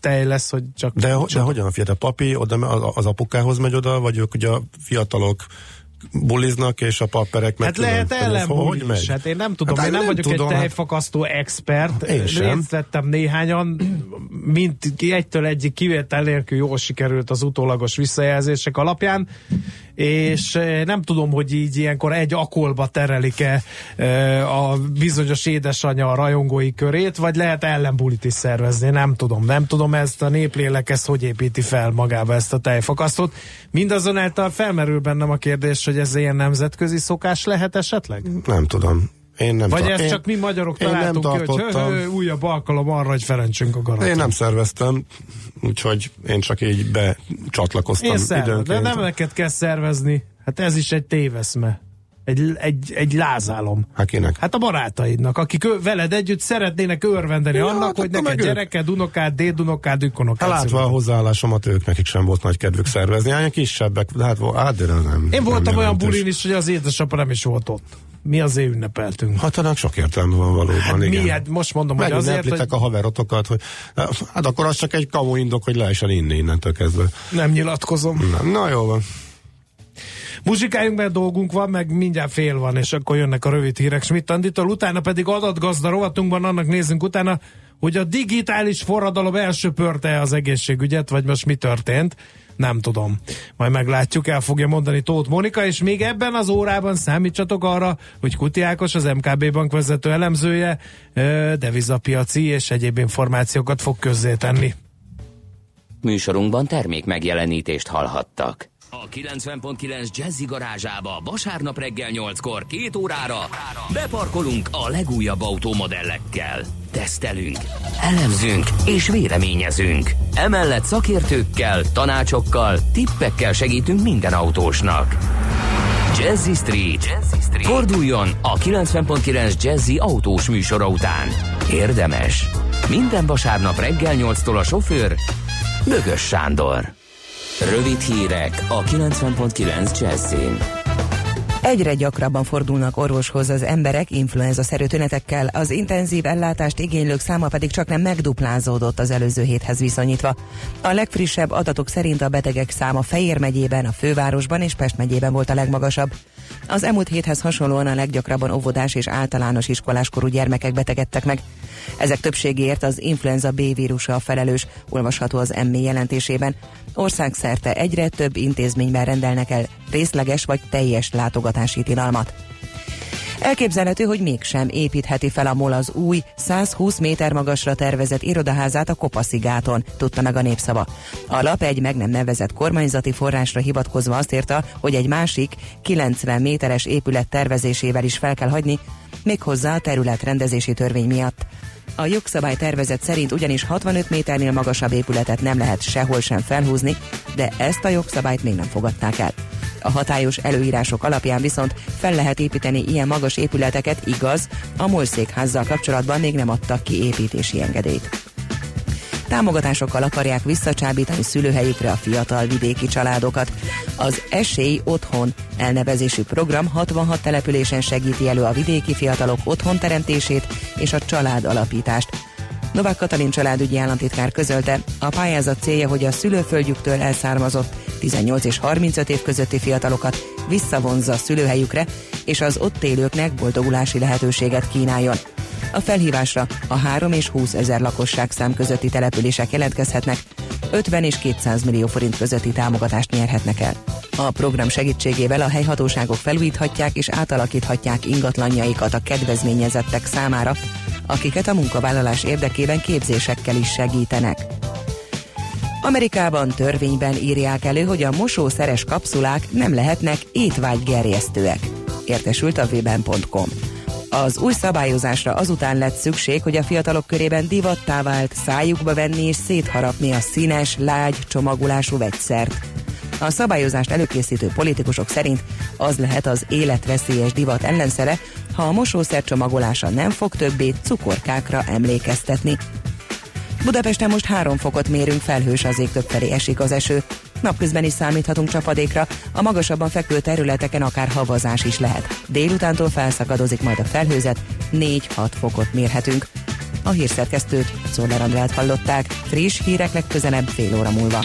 tej lesz, hogy csak... De, ho- de csak hogyan a fiatal papi oda, az apukához megy oda, vagy ők ugye a fiatalok buliznak, és a papperek meg Hát lehet megy? is. Hát én nem tudom, Hát én nem, nem vagyok tudom, egy hát- tejfakasztó expert. Én sem. Részt vettem néhányan, mint egytől egyik kivétel nélkül jól sikerült az utólagos visszajelzések alapján, és eh, nem tudom, hogy így ilyenkor egy akolba terelik-e eh, a bizonyos édesanyja a rajongói körét, vagy lehet ellenbulit is szervezni, nem tudom. Nem tudom ezt a néplélek, ezt hogy építi fel magába ezt a tejfakasztót. Mindazonáltal felmerül bennem a kérdés, hogy ez ilyen nemzetközi szokás lehet esetleg? Nem tudom. Én nem Vagy ezt én, csak mi magyarok én nem találtunk ki, hogy hö, hö, újabb alkalom arra, hogy ferencsünk a garat. Én nem szerveztem, úgyhogy én csak így becsatlakoztam Én szervez, de időnként. nem neked kell szervezni. Hát ez is egy téveszme. Egy, egy, egy lázálom. Hát kinek? Hát a barátaidnak, akik ő, veled együtt szeretnének örvendeni Ja, annak, hát hogy neked gyereked, unokád, dédunokád, ükonokád. Hát látva a hozzáállásomat, ők nekik sem volt nagy kedvük szervezni. Hát kisebbek, de hát, hát de nem. Én voltam nem olyan bulin is, hogy az édesapa nem is volt ott. Mi azért ünnepeltünk. Hát annak sok értelme van valóban, Hát igen. mi? Hát most mondom, hogy azért, hogy a haverotokat, hogy hát akkor az csak egy kamu indok, hogy lehessen inni innentől kezdve. nem nyilatkozom. Na, na jó van. Muzsikáljunk, mert dolgunk van, meg mindjárt fél van, és akkor jönnek a rövid hírek Schmidt Anditól, utána pedig adatgazda rovatunkban annak nézzünk utána, hogy a digitális forradalom elsöpörte az egészségügyet, vagy most mi történt. Nem tudom. Majd meglátjuk, el fogja mondani Tóth Monika, és még ebben az órában számítsatok arra, hogy Kuti Ákos, az MKB bank vezető elemzője, devizapiaci és egyéb információkat fog közzétenni. Műsorunkban termék megjelenítést hallhattak. A 90.9 Jazzy garázsába vasárnap reggel 8-kor két órára beparkolunk a legújabb autómodellekkel. Tesztelünk, elemzünk és véleményezünk. Emellett szakértőkkel, tanácsokkal, tippekkel segítünk minden autósnak. Jazzy Street. Jazzy Street. Forduljon a 90.9 Jazzy autós műsora után. Érdemes. Minden vasárnap reggel 8-tól a sofőr Bögös Sándor. Rövid hírek a 90.9 Jazzin. Egyre gyakrabban fordulnak orvoshoz az emberek influenza-szerű tünetekkel, az intenzív ellátást igénylők száma pedig csak nem megduplázódott az előző héthez viszonyítva. A legfrissebb adatok szerint a betegek száma Fejér megyében, a fővárosban és Pest megyében volt a legmagasabb. Az elmúlt héthez hasonlóan a leggyakrabban óvodás és általános iskoláskorú gyermekek betegedtek meg. Ezek többségéért az influenza B vírusa a felelős, olvasható az ME jelentésében. Országszerte egyre több intézményben rendelnek el részleges vagy teljes látogatási tilalmat. Elképzelhető, hogy mégsem építheti fel a MOL az új 120 méter magasra tervezett irodaházát a Kopaszigáton, tudta meg a népszava. A lap egy meg nem nevezett kormányzati forrásra hivatkozva azt írta, hogy egy másik 90 méteres épület tervezésével is fel kell hagyni, méghozzá a területrendezési törvény miatt. A jogszabály tervezet szerint ugyanis 65 méternél magasabb épületet nem lehet sehol sem felhúzni, de ezt a jogszabályt még nem fogadták el. A hatályos előírások alapján viszont fel lehet építeni ilyen magas épületeket, igaz, a MOL székházzal kapcsolatban még nem adtak ki építési engedélyt. Támogatásokkal akarják visszacsábítani szülőhelyükre a fiatal vidéki családokat. Az Esély Otthon elnevezésű program 66 településen segíti elő a vidéki fiatalok otthonteremtését és a család alapítást. Novák Katalin családügyi államtitkár közölte, a pályázat célja, hogy a szülőföldjüktől elszármazott 18 és 35 év közötti fiatalokat visszavonzza szülőhelyükre, és az ott élőknek boldogulási lehetőséget kínáljon. A felhívásra a 3 és 20 ezer lakosság szám közötti települések jelentkezhetnek, 50 és 200 millió forint közötti támogatást nyerhetnek el. A program segítségével a helyhatóságok felújíthatják és átalakíthatják ingatlanjaikat a kedvezményezettek számára, akiket a munkavállalás érdekében képzésekkel is segítenek. Amerikában törvényben írják elő, hogy a mosószeres kapszulák nem lehetnek étvágygerjesztőek. Értesült a vben.com. Az új szabályozásra azután lett szükség, hogy a fiatalok körében divattá vált szájukba venni és szétharapni a színes, lágy, csomagolású vegyszert. A szabályozást előkészítő politikusok szerint az lehet az életveszélyes divat ellenszere, ha a mosószer csomagolása nem fog többé cukorkákra emlékeztetni. Budapesten most 3 fokot mérünk, felhős az ég többfelé esik az eső. Napközben is számíthatunk csapadékra, a magasabban fekvő területeken akár havazás is lehet. Délutántól felszakadozik majd a felhőzet, 4-6 fokot mérhetünk. A hírszerkesztőt, Szoller Andrát hallották, friss hírek legközelebb fél óra múlva.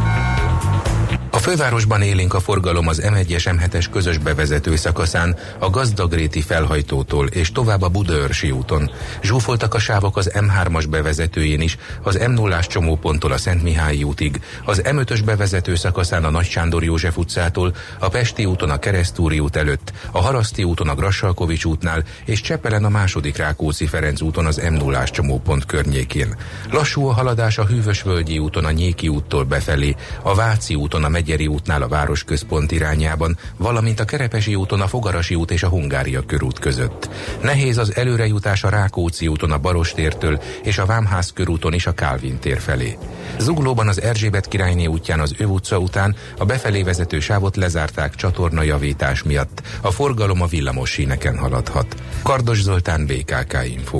fővárosban élénk a forgalom az M1-es M7-es közös bevezető szakaszán, a Gazdagréti felhajtótól és tovább a Budaörsi úton. Zsúfoltak a sávok az M3-as bevezetőjén is, az m 0 csomóponttól a Szent Mihály útig, az M5-ös bevezető szakaszán a Nagy Sándor József utcától, a Pesti úton a Keresztúri út előtt, a Haraszti úton a Grassalkovics útnál és Csepelen a második Rákóczi Ferenc úton az m 0 csomópont környékén. Lassú a haladás a Hűvösvölgyi úton a Nyéki úttól befelé, a Váci úton a Megy Megyeri útnál a városközpont irányában, valamint a Kerepesi úton a Fogarasi út és a Hungária körút között. Nehéz az előrejutás a Rákóczi úton a Barostértől és a Vámház körúton is a Kálvin tér felé. Zuglóban az Erzsébet királyné útján az Öv utca után a befelé vezető sávot lezárták csatornajavítás miatt. A forgalom a villamos síneken haladhat. Kardos Zoltán, BKK Info.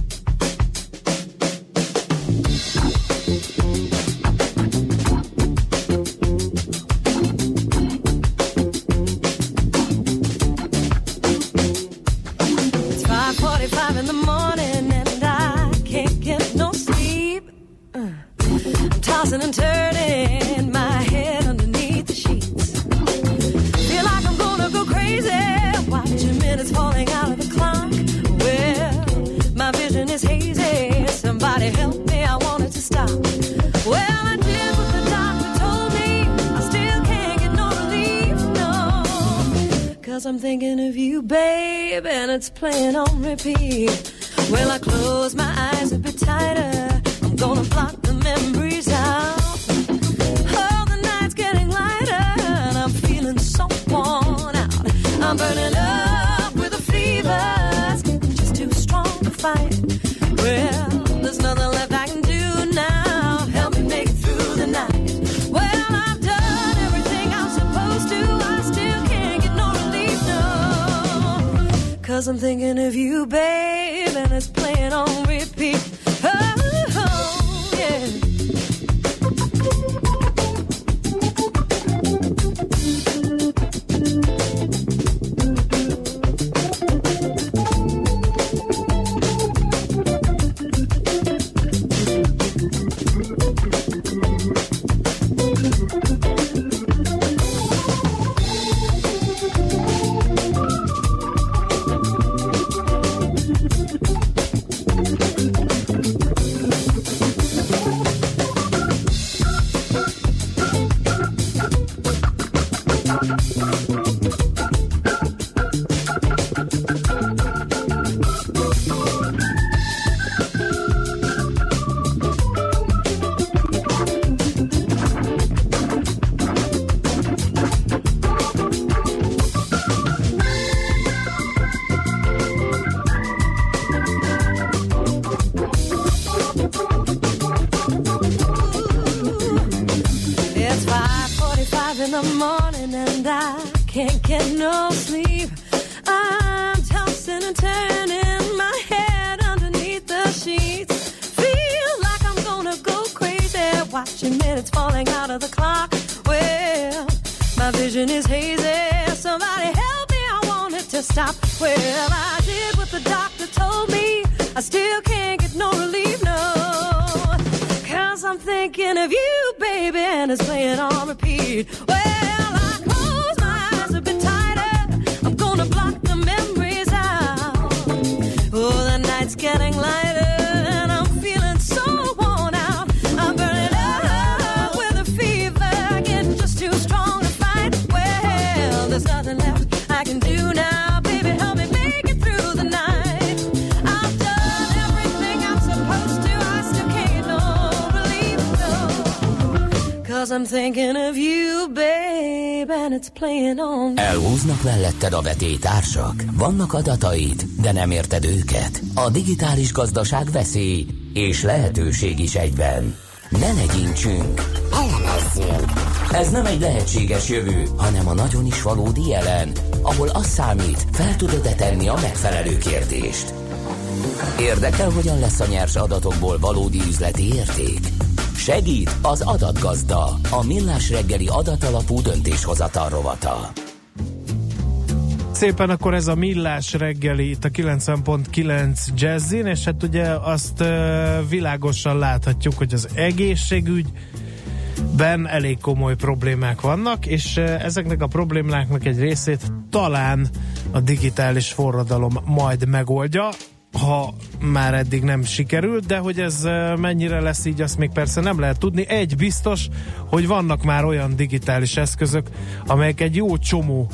Morning and I can't get no sleep. I'm tossing and turning my head underneath the sheets. Feel like I'm gonna go crazy watching minutes falling out of the clock. Well, my vision is hazy. Somebody help me, I want it to stop. Well, I did what the doctor told me. I still can't of you, baby, and it's playing on repeat. Well, Cause I'm thinking of you. Elhúznak melletted a vetétársak? Vannak adataid, de nem érted őket? A digitális gazdaság veszély és lehetőség is egyben. Ne legyintsünk! Elemezzünk! Ez nem egy lehetséges jövő, hanem a nagyon is valódi jelen, ahol az számít, fel tudod-e tenni a megfelelő kérdést. Érdekel, hogyan lesz a nyers adatokból valódi üzleti érték? Segít az adatgazda, a millás reggeli adatalapú döntéshozatal rovata. Szépen akkor ez a millás reggeli itt a 90.9 jazzin, és hát ugye azt világosan láthatjuk, hogy az egészségügyben elég komoly problémák vannak, és ezeknek a problémáknak egy részét talán a digitális forradalom majd megoldja, ha már eddig nem sikerült, de hogy ez mennyire lesz így, azt még persze nem lehet tudni. Egy biztos, hogy vannak már olyan digitális eszközök, amelyek egy jó csomó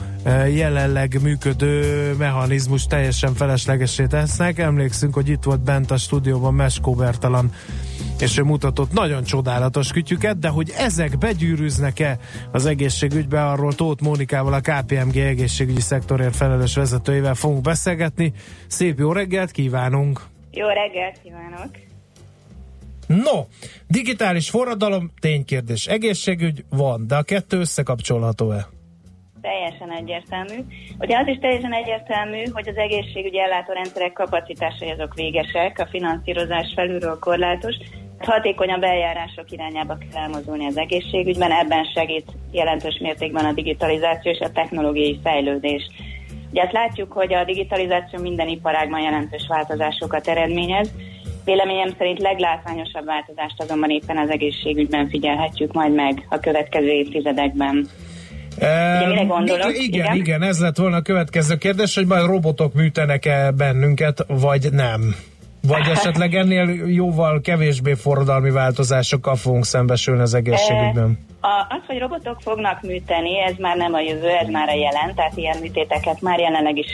jelenleg működő mechanizmus teljesen feleslegesé tesznek. Emlékszünk, hogy itt volt bent a stúdióban Meskó Bertalan és ő mutatott nagyon csodálatos kütyüket, de hogy ezek begyűrűznek-e az egészségügybe, arról Tóth Mónikával, a KPMG egészségügyi szektorért felelős vezetőivel fogunk beszélgetni. Szép jó reggelt kívánunk! Jó reggelt kívánok! No, digitális forradalom, ténykérdés. Egészségügy van, de a kettő összekapcsolható-e? Teljesen egyértelmű. Ugye az is teljesen egyértelmű, hogy az egészségügyi ellátórendszerek kapacitásai azok végesek, a finanszírozás felülről korlátos, hatékonyabb eljárások irányába kell elmozdulni az egészségügyben, ebben segít jelentős mértékben a digitalizáció és a technológiai fejlődés. Ugye azt látjuk, hogy a digitalizáció minden iparágban jelentős változásokat eredményez, Véleményem szerint leglátványosabb változást azonban éppen az egészségügyben figyelhetjük majd meg a következő évtizedekben. Ugye mire gondolok? Igen, igen, igen, ez lett volna a következő kérdés, hogy majd robotok műtenek-e bennünket, vagy nem. Vagy esetleg ennél jóval kevésbé forradalmi változásokkal fogunk szembesülni az egészségügyben? A, az, hogy robotok fognak műteni, ez már nem a jövő, ez már a jelen, tehát ilyen műtéteket már jelenleg is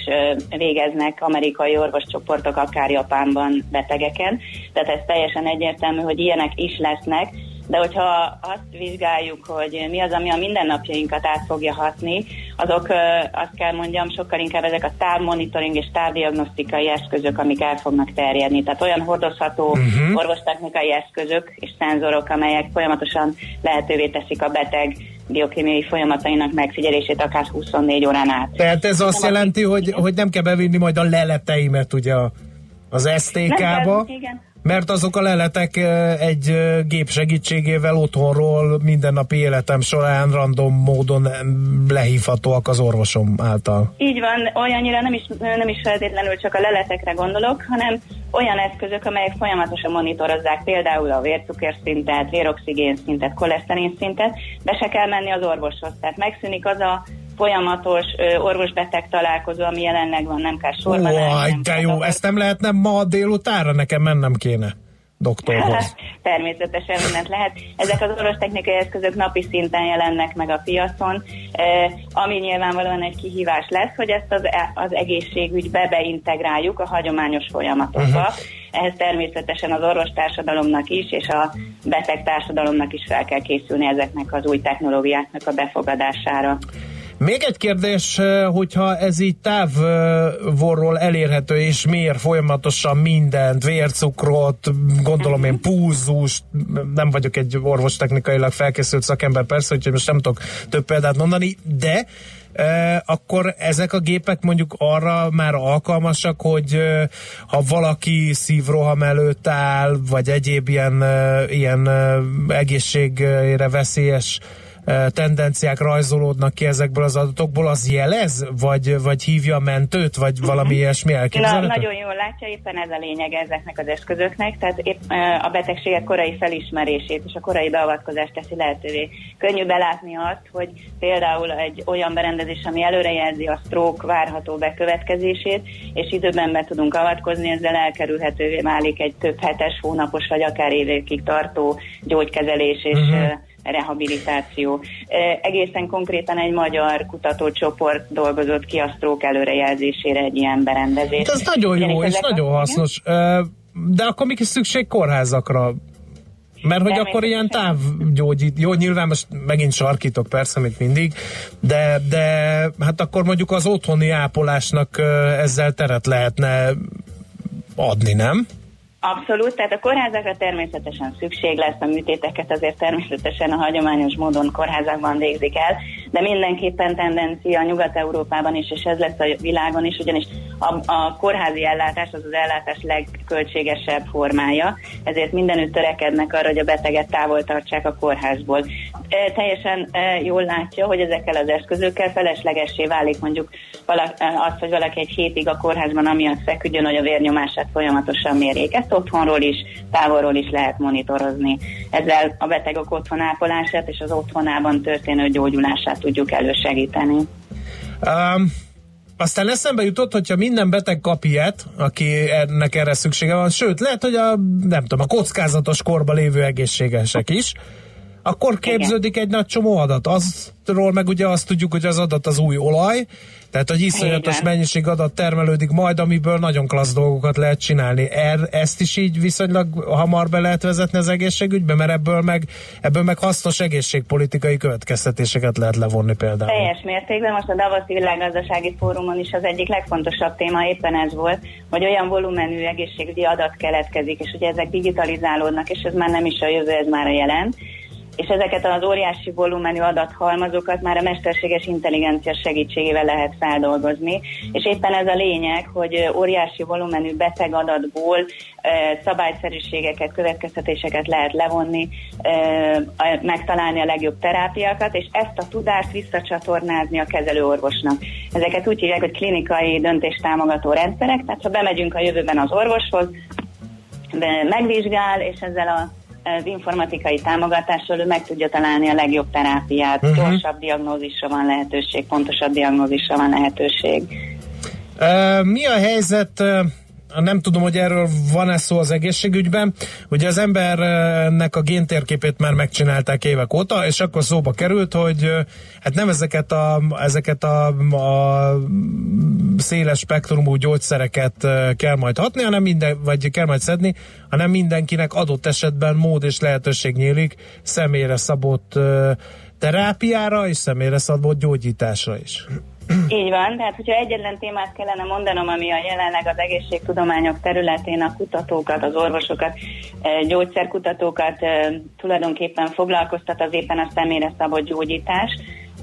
végeznek amerikai orvoscsoportok, akár Japánban betegeken, tehát ez teljesen egyértelmű, hogy ilyenek is lesznek, de hogyha azt vizsgáljuk, hogy mi az, ami a mindennapjainkat át fogja hatni, azok azt kell mondjam, sokkal inkább ezek a távmonitoring és távdiagnosztikai eszközök, amik el fognak terjedni. Tehát olyan hordozható uh-huh. orvostechnikai eszközök és szenzorok, amelyek folyamatosan lehetővé teszik a beteg biokémiai folyamatainak megfigyelését akár 24 órán át. Tehát ez azt jelenti, hogy, hogy nem kell bevinni majd a leleteimet ugye az STK-ba? Mert azok a leletek egy gép segítségével otthonról mindennapi életem során random módon lehívhatóak az orvosom által. Így van, olyannyira nem is, nem is feltétlenül csak a leletekre gondolok, hanem olyan eszközök, amelyek folyamatosan monitorozzák például a vércukerszintet, véroxigén szintet, koleszterin szintet, de se kell menni az orvoshoz. Tehát megszűnik az a folyamatos orvosbeteg találkozó, ami jelenleg van, nem kell sorban. Ó, de jó, ezt nem lehetne ma délutánra, nekem mennem kéne doktorhoz. Természetesen mindent lehet. Ezek az orvostechnikai eszközök napi szinten jelennek meg a piacon, ami nyilvánvalóan egy kihívás lesz, hogy ezt az, e, az egészségügybe beintegráljuk a hagyományos folyamatokba. Uh-huh. Ehhez természetesen az orvostársadalomnak is, és a beteg társadalomnak is fel kell készülni ezeknek az új technológiáknak a befogadására. Még egy kérdés, eh, hogyha ez így távolról elérhető, és mér folyamatosan mindent, vércukrot, gondolom én púzust, nem vagyok egy orvostechnikailag felkészült szakember persze, úgyhogy most nem tudok több példát mondani, de e, akkor ezek a gépek mondjuk arra már alkalmasak, hogy e, ha valaki szívroham előtt áll, vagy egyéb ilyen, e, ilyen egészségére veszélyes tendenciák rajzolódnak ki ezekből az adatokból, az jelez? Vagy, vagy hívja a mentőt? Vagy valami ilyesmi elképzelhető? Na, nagyon jól látja, éppen ez a lényeg ezeknek az eszközöknek, tehát épp a betegségek korai felismerését és a korai beavatkozást teszi lehetővé. Könnyű belátni azt, hogy például egy olyan berendezés, ami előrejelzi a stroke várható bekövetkezését, és időben be tudunk avatkozni, ezzel elkerülhetővé válik egy több hetes, hónapos vagy akár évekig tartó gyógykezelés és uh-huh rehabilitáció. Egészen konkrétan egy magyar kutatócsoport dolgozott ki a stroke előrejelzésére egy ilyen berendezést. Hát ez nagyon jó és nagyon hasznos. De akkor még is szükség kórházakra? Mert hogy akkor ilyen távgyógyít, jó, nyilván most megint sarkítok persze, mint mindig, de, de hát akkor mondjuk az otthoni ápolásnak ezzel teret lehetne adni, nem? Abszolút, tehát a kórházakra természetesen szükség lesz, a műtéteket azért természetesen a hagyományos módon kórházakban végzik el, de mindenképpen tendencia Nyugat-Európában is, és ez lesz a világon is, ugyanis a, a kórházi ellátás az az ellátás legköltségesebb formája, ezért mindenütt törekednek arra, hogy a beteget távol tartsák a kórházból. E, teljesen e, jól látja, hogy ezekkel az eszközökkel feleslegessé válik mondjuk valaki, az, hogy valaki egy hétig a kórházban amiatt feküdjön, hogy a vérnyomását folyamatosan mérjék. Ezt otthonról is, távolról is lehet monitorozni. Ezzel a betegek otthonápolását és az otthonában történő gyógyulását tudjuk elősegíteni. Um, aztán eszembe jutott, hogyha minden beteg kap ilyet, aki ennek erre szüksége van, sőt, lehet, hogy a, nem tudom, a kockázatos korba lévő egészségesek is, akkor képződik egy nagy csomó adat. Azról meg ugye azt tudjuk, hogy az adat az új olaj, tehát, hogy iszonyatos mennyiség adat termelődik majd, amiből nagyon klassz dolgokat lehet csinálni. Er, ezt is így viszonylag hamar be lehet vezetni az egészségügybe, mert ebből meg, ebből meg hasznos egészségpolitikai következtetéseket lehet levonni például. Teljes mértékben. Most a Davoszi Világgazdasági Fórumon is az egyik legfontosabb téma éppen ez volt, hogy olyan volumenű egészségügyi adat keletkezik, és ugye ezek digitalizálódnak, és ez már nem is a jövő, ez már a jelen és ezeket az óriási volumenű adathalmazokat már a mesterséges intelligencia segítségével lehet feldolgozni, és éppen ez a lényeg, hogy óriási volumenű beteg adatból szabályszerűségeket, következtetéseket lehet levonni, megtalálni a legjobb terápiákat, és ezt a tudást visszacsatornázni a kezelőorvosnak. Ezeket úgy hívják, hogy klinikai döntéstámogató rendszerek, tehát ha bemegyünk a jövőben az orvoshoz, megvizsgál, és ezzel a az informatikai támogatással ő meg tudja találni a legjobb terápiát, uh-huh. gyorsabb diagnózisra van lehetőség, pontosabb diagnózisra van lehetőség. Uh, mi a helyzet nem tudom, hogy erről van-e szó az egészségügyben. Ugye az embernek a géntérképét már megcsinálták évek óta, és akkor szóba került, hogy hát nem ezeket a, ezeket a, a széles spektrumú gyógyszereket kell majd hatni, hanem minden, vagy kell majd szedni, hanem mindenkinek adott esetben mód és lehetőség nyílik személyre szabott terápiára és személyre szabott gyógyításra is. Így van, tehát hogyha egyetlen témát kellene mondanom, ami a jelenleg az egészségtudományok területén a kutatókat, az orvosokat, gyógyszerkutatókat tulajdonképpen foglalkoztat, az éppen a személyre szabott gyógyítás.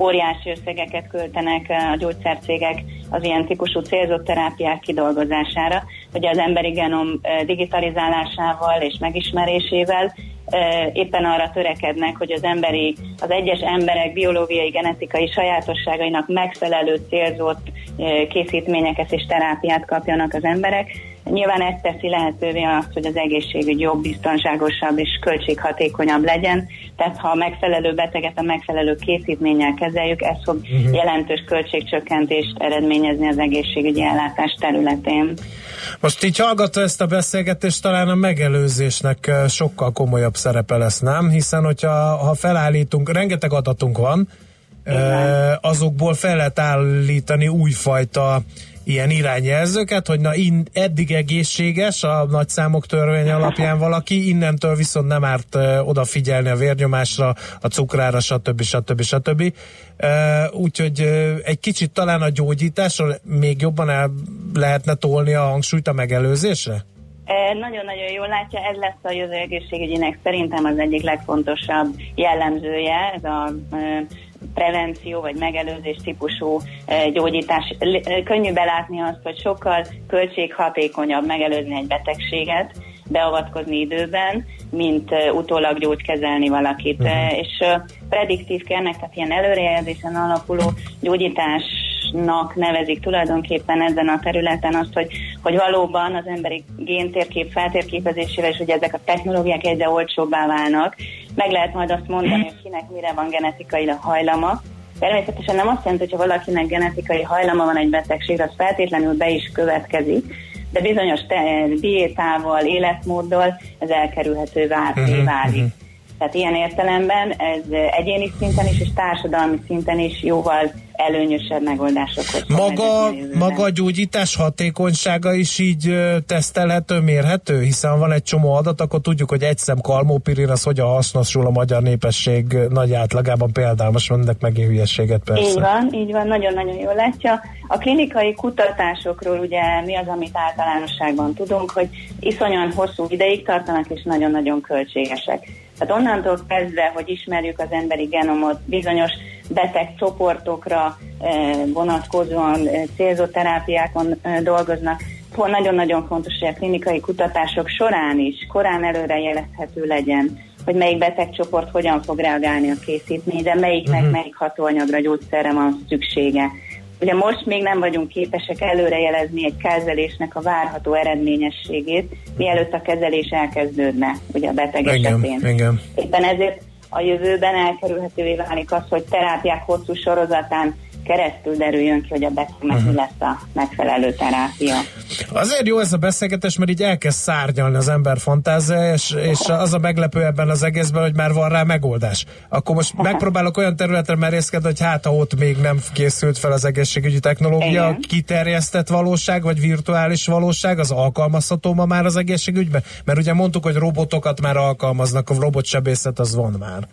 Óriási összegeket költenek a gyógyszercégek az ilyen típusú célzott terápiák kidolgozására, hogy az emberi genom digitalizálásával és megismerésével éppen arra törekednek, hogy az emberi, az egyes emberek biológiai, genetikai sajátosságainak megfelelő célzott készítményeket és terápiát kapjanak az emberek. Nyilván ez teszi lehetővé azt, hogy az egészségügy jobb, biztonságosabb és költséghatékonyabb legyen. Tehát ha a megfelelő beteget a megfelelő készítménnyel kezeljük, ez fog uh-huh. jelentős költségcsökkentést eredményezni az egészségügyi ellátás területén. Most így hallgatva ezt a beszélgetést, talán a megelőzésnek sokkal komolyabb szerepe lesz, nem? Hiszen, hogyha ha felállítunk, rengeteg adatunk van, Igen. azokból fel lehet állítani újfajta ilyen irányjelzőket, hogy na in, eddig egészséges a nagy számok törvény alapján valaki, innentől viszont nem árt uh, odafigyelni a vérnyomásra, a cukrára, stb. stb. stb. Úgyhogy egy kicsit talán a gyógyításról még jobban el lehetne tolni a hangsúlyt a megelőzésre? Nagyon-nagyon jól látja, ez lesz a jövő egészségügyinek szerintem az egyik legfontosabb jellemzője, ez a prevenció vagy megelőzés típusú gyógyítás. Könnyű belátni azt, hogy sokkal költséghatékonyabb megelőzni egy betegséget, beavatkozni időben, mint uh, utólag gyógykezelni valakit. Uh-huh. És prediktív kérnek, tehát ilyen előrejelzésen alapuló gyógyításnak nevezik tulajdonképpen ezen a területen azt, hogy, hogy valóban az emberi géntérkép feltérképezésével, és hogy ezek a technológiák egyre olcsóbbá válnak, meg lehet majd azt mondani, hogy kinek mire van genetikai hajlama, Természetesen nem azt jelenti, hogy ha valakinek genetikai hajlama van egy betegségre, az feltétlenül be is következik, de bizonyos te- diétával, életmóddal ez elkerülhető uh-huh, válik. Uh-huh. Tehát ilyen értelemben ez egyéni szinten is és társadalmi szinten is jóval előnyösebb megoldásokhoz. Maga, maga a gyógyítás hatékonysága is így tesztelhető, mérhető? Hiszen van egy csomó adat, akkor tudjuk, hogy egy szem kalmópirin az hogyan hasznosul a magyar népesség nagy átlagában például, most mondnak megint hülyességet persze. Így van, így van, nagyon-nagyon jól látja. A klinikai kutatásokról ugye mi az, amit általánosságban tudunk, hogy iszonyan hosszú ideig tartanak és nagyon-nagyon költségesek. Tehát onnantól kezdve, hogy ismerjük az emberi genomot, bizonyos beteg csoportokra eh, vonatkozóan eh, célzott terápiákon eh, dolgoznak, nagyon-nagyon fontos, hogy a klinikai kutatások során is korán előrejelezhető legyen, hogy melyik betegcsoport hogyan fog reagálni a készítményre, melyiknek uh-huh. melyik hatóanyagra, gyógyszerre van szüksége. Ugye most még nem vagyunk képesek előrejelezni egy kezelésnek a várható eredményességét, mielőtt a kezelés elkezdődne, ugye a beteg esetén. Éppen ezért a jövőben elkerülhetővé válik az, hogy terápiák hosszú sorozatán keresztül derüljön ki, hogy a betegnek uh-huh. mi lesz a megfelelő terápia. Azért jó ez a beszélgetés, mert így elkezd szárnyalni az ember fantázia, és, és az a meglepő ebben az egészben, hogy már van rá megoldás. Akkor most megpróbálok olyan területre merészkedni, hogy hát ha ott még nem készült fel az egészségügyi technológia, Igen. kiterjesztett valóság, vagy virtuális valóság, az alkalmazható ma már az egészségügyben? Mert ugye mondtuk, hogy robotokat már alkalmaznak, a robotsebészet az van már.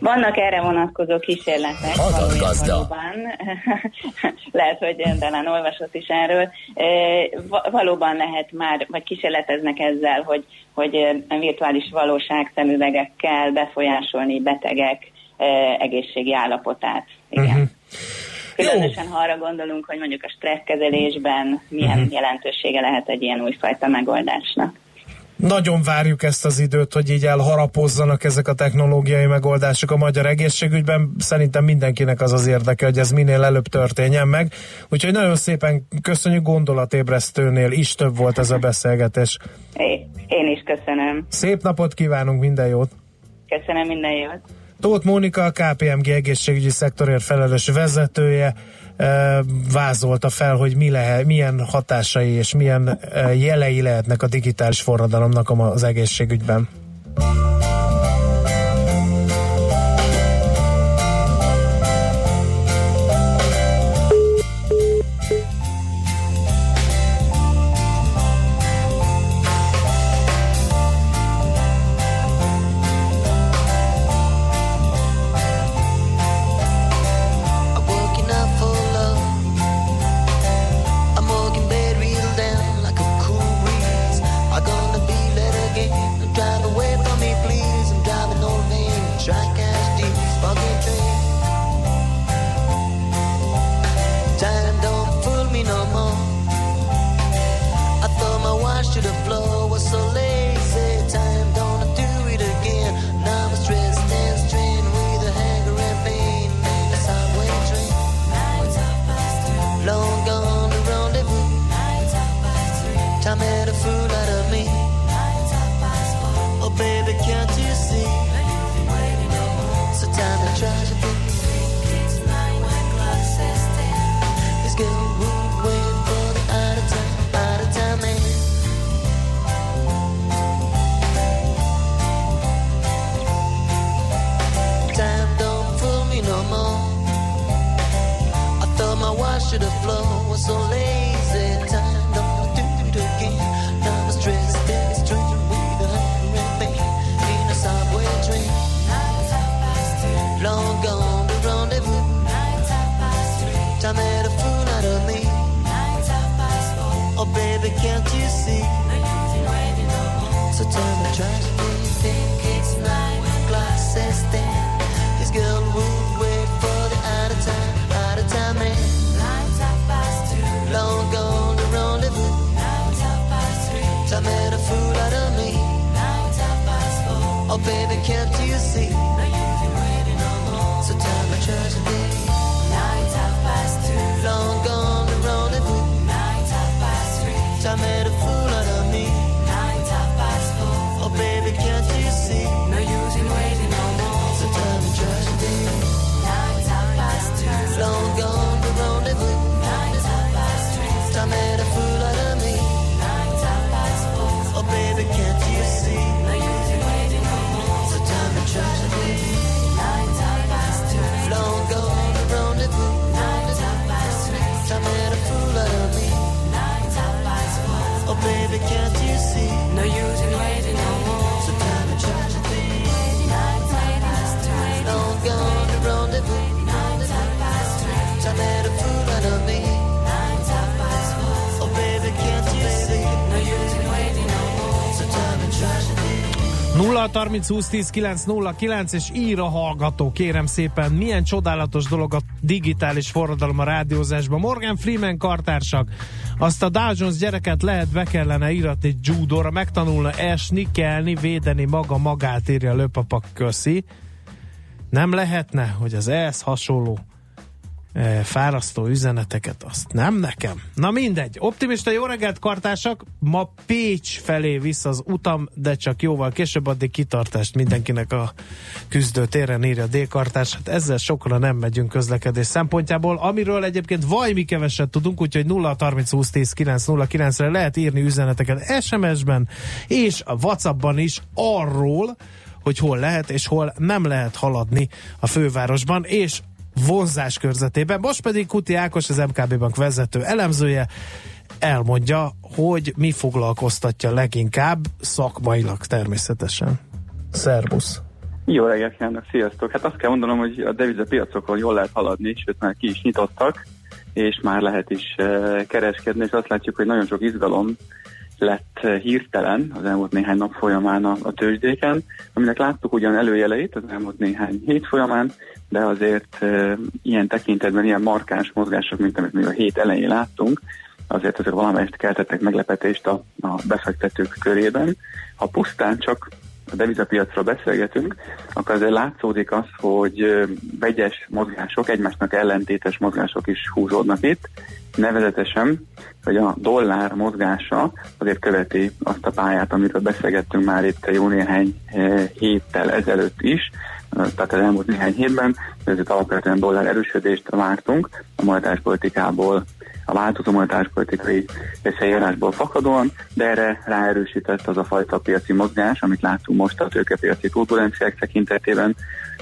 Vannak erre vonatkozó kísérletek. Adatgazda. valóban. Lehet, hogy talán olvasott is erről. Va- Valóban lehet már, vagy kísérleteznek ezzel, hogy, hogy virtuális valóság szemüvegekkel befolyásolni betegek egészségi állapotát. Igen. Uh-huh. Különösen, ha arra gondolunk, hogy mondjuk a stresszkezelésben milyen Mhm. jelentősége lehet egy ilyen újfajta megoldásnak. Nagyon várjuk ezt az időt, hogy így elharapozzanak ezek a technológiai megoldások a magyar egészségügyben. Szerintem mindenkinek az az érdeke, hogy ez minél előbb történjen meg. Úgyhogy nagyon szépen köszönjük gondolatébresztőnél is több volt ez a beszélgetés. Én is köszönöm. Szép napot kívánunk, minden jót! Köszönöm minden jót. Tóth Mónika, a KPMG egészségügyi szektorért felelős vezetője vázolta fel, hogy mi lehet, milyen hatásai és milyen jelei lehetnek a digitális forradalomnak az egészségügyben. baby, can't you see? So turn the glasses girl wait for the out of time, out of time man. Past two. Long gone rendezvous. Past three. Time made a fool out of me. Past baby, can't you see? See? No 0 30 20 10 9 0 9 és ír a hallgató, kérem szépen, milyen csodálatos dolog a digitális forradalom a rádiózásban. Morgan Freeman kartársak, azt a Dow Jones gyereket lehet be kellene íratni judóra, megtanulna esni, kelni, védeni maga magát, írja Löpapak köszi. Nem lehetne, hogy az ehhez hasonló fárasztó üzeneteket, azt nem nekem. Na mindegy, optimista jó reggelt kartársak, ma Pécs felé vissza az utam, de csak jóval később addig kitartást mindenkinek a küzdő téren írja a D-kartárs. Hát ezzel sokra nem megyünk közlekedés szempontjából, amiről egyébként vajmi keveset tudunk, úgyhogy 0 30 20 10 9 re lehet írni üzeneteket SMS-ben és a Whatsappban is arról, hogy hol lehet és hol nem lehet haladni a fővárosban, és vonzás körzetében. Most pedig Kuti Ákos, az MKB Bank vezető elemzője elmondja, hogy mi foglalkoztatja leginkább szakmailag természetesen. Szervusz! Jó reggelt kívánok, sziasztok! Hát azt kell mondanom, hogy a devizapiacokon jól lehet haladni, sőt már ki is nyitottak, és már lehet is uh, kereskedni, és azt látjuk, hogy nagyon sok izgalom lett uh, hirtelen az elmúlt néhány nap folyamán a, a tőzsdéken, aminek láttuk ugyan előjeleit az elmúlt néhány hét folyamán, de azért uh, ilyen tekintetben ilyen markáns mozgások, mint amit még a hét elején láttunk, azért ezek valamelyest keltettek meglepetést a, a befektetők körében. Ha pusztán csak a devizapiacról beszélgetünk, akkor azért látszódik az, hogy vegyes mozgások, egymásnak ellentétes mozgások is húzódnak itt, nevezetesen, hogy a dollár mozgása azért követi azt a pályát, amiről beszélgettünk már itt jó néhány héttel ezelőtt is, tehát az elmúlt néhány hétben, ezért alapvetően dollár erősödést vártunk a monetáris politikából a változó monetárpolitikai összejárásból fakadóan, de erre ráerősített az a fajta piaci mozgás, amit látunk most a tőkepiaci turbulenciák tekintetében,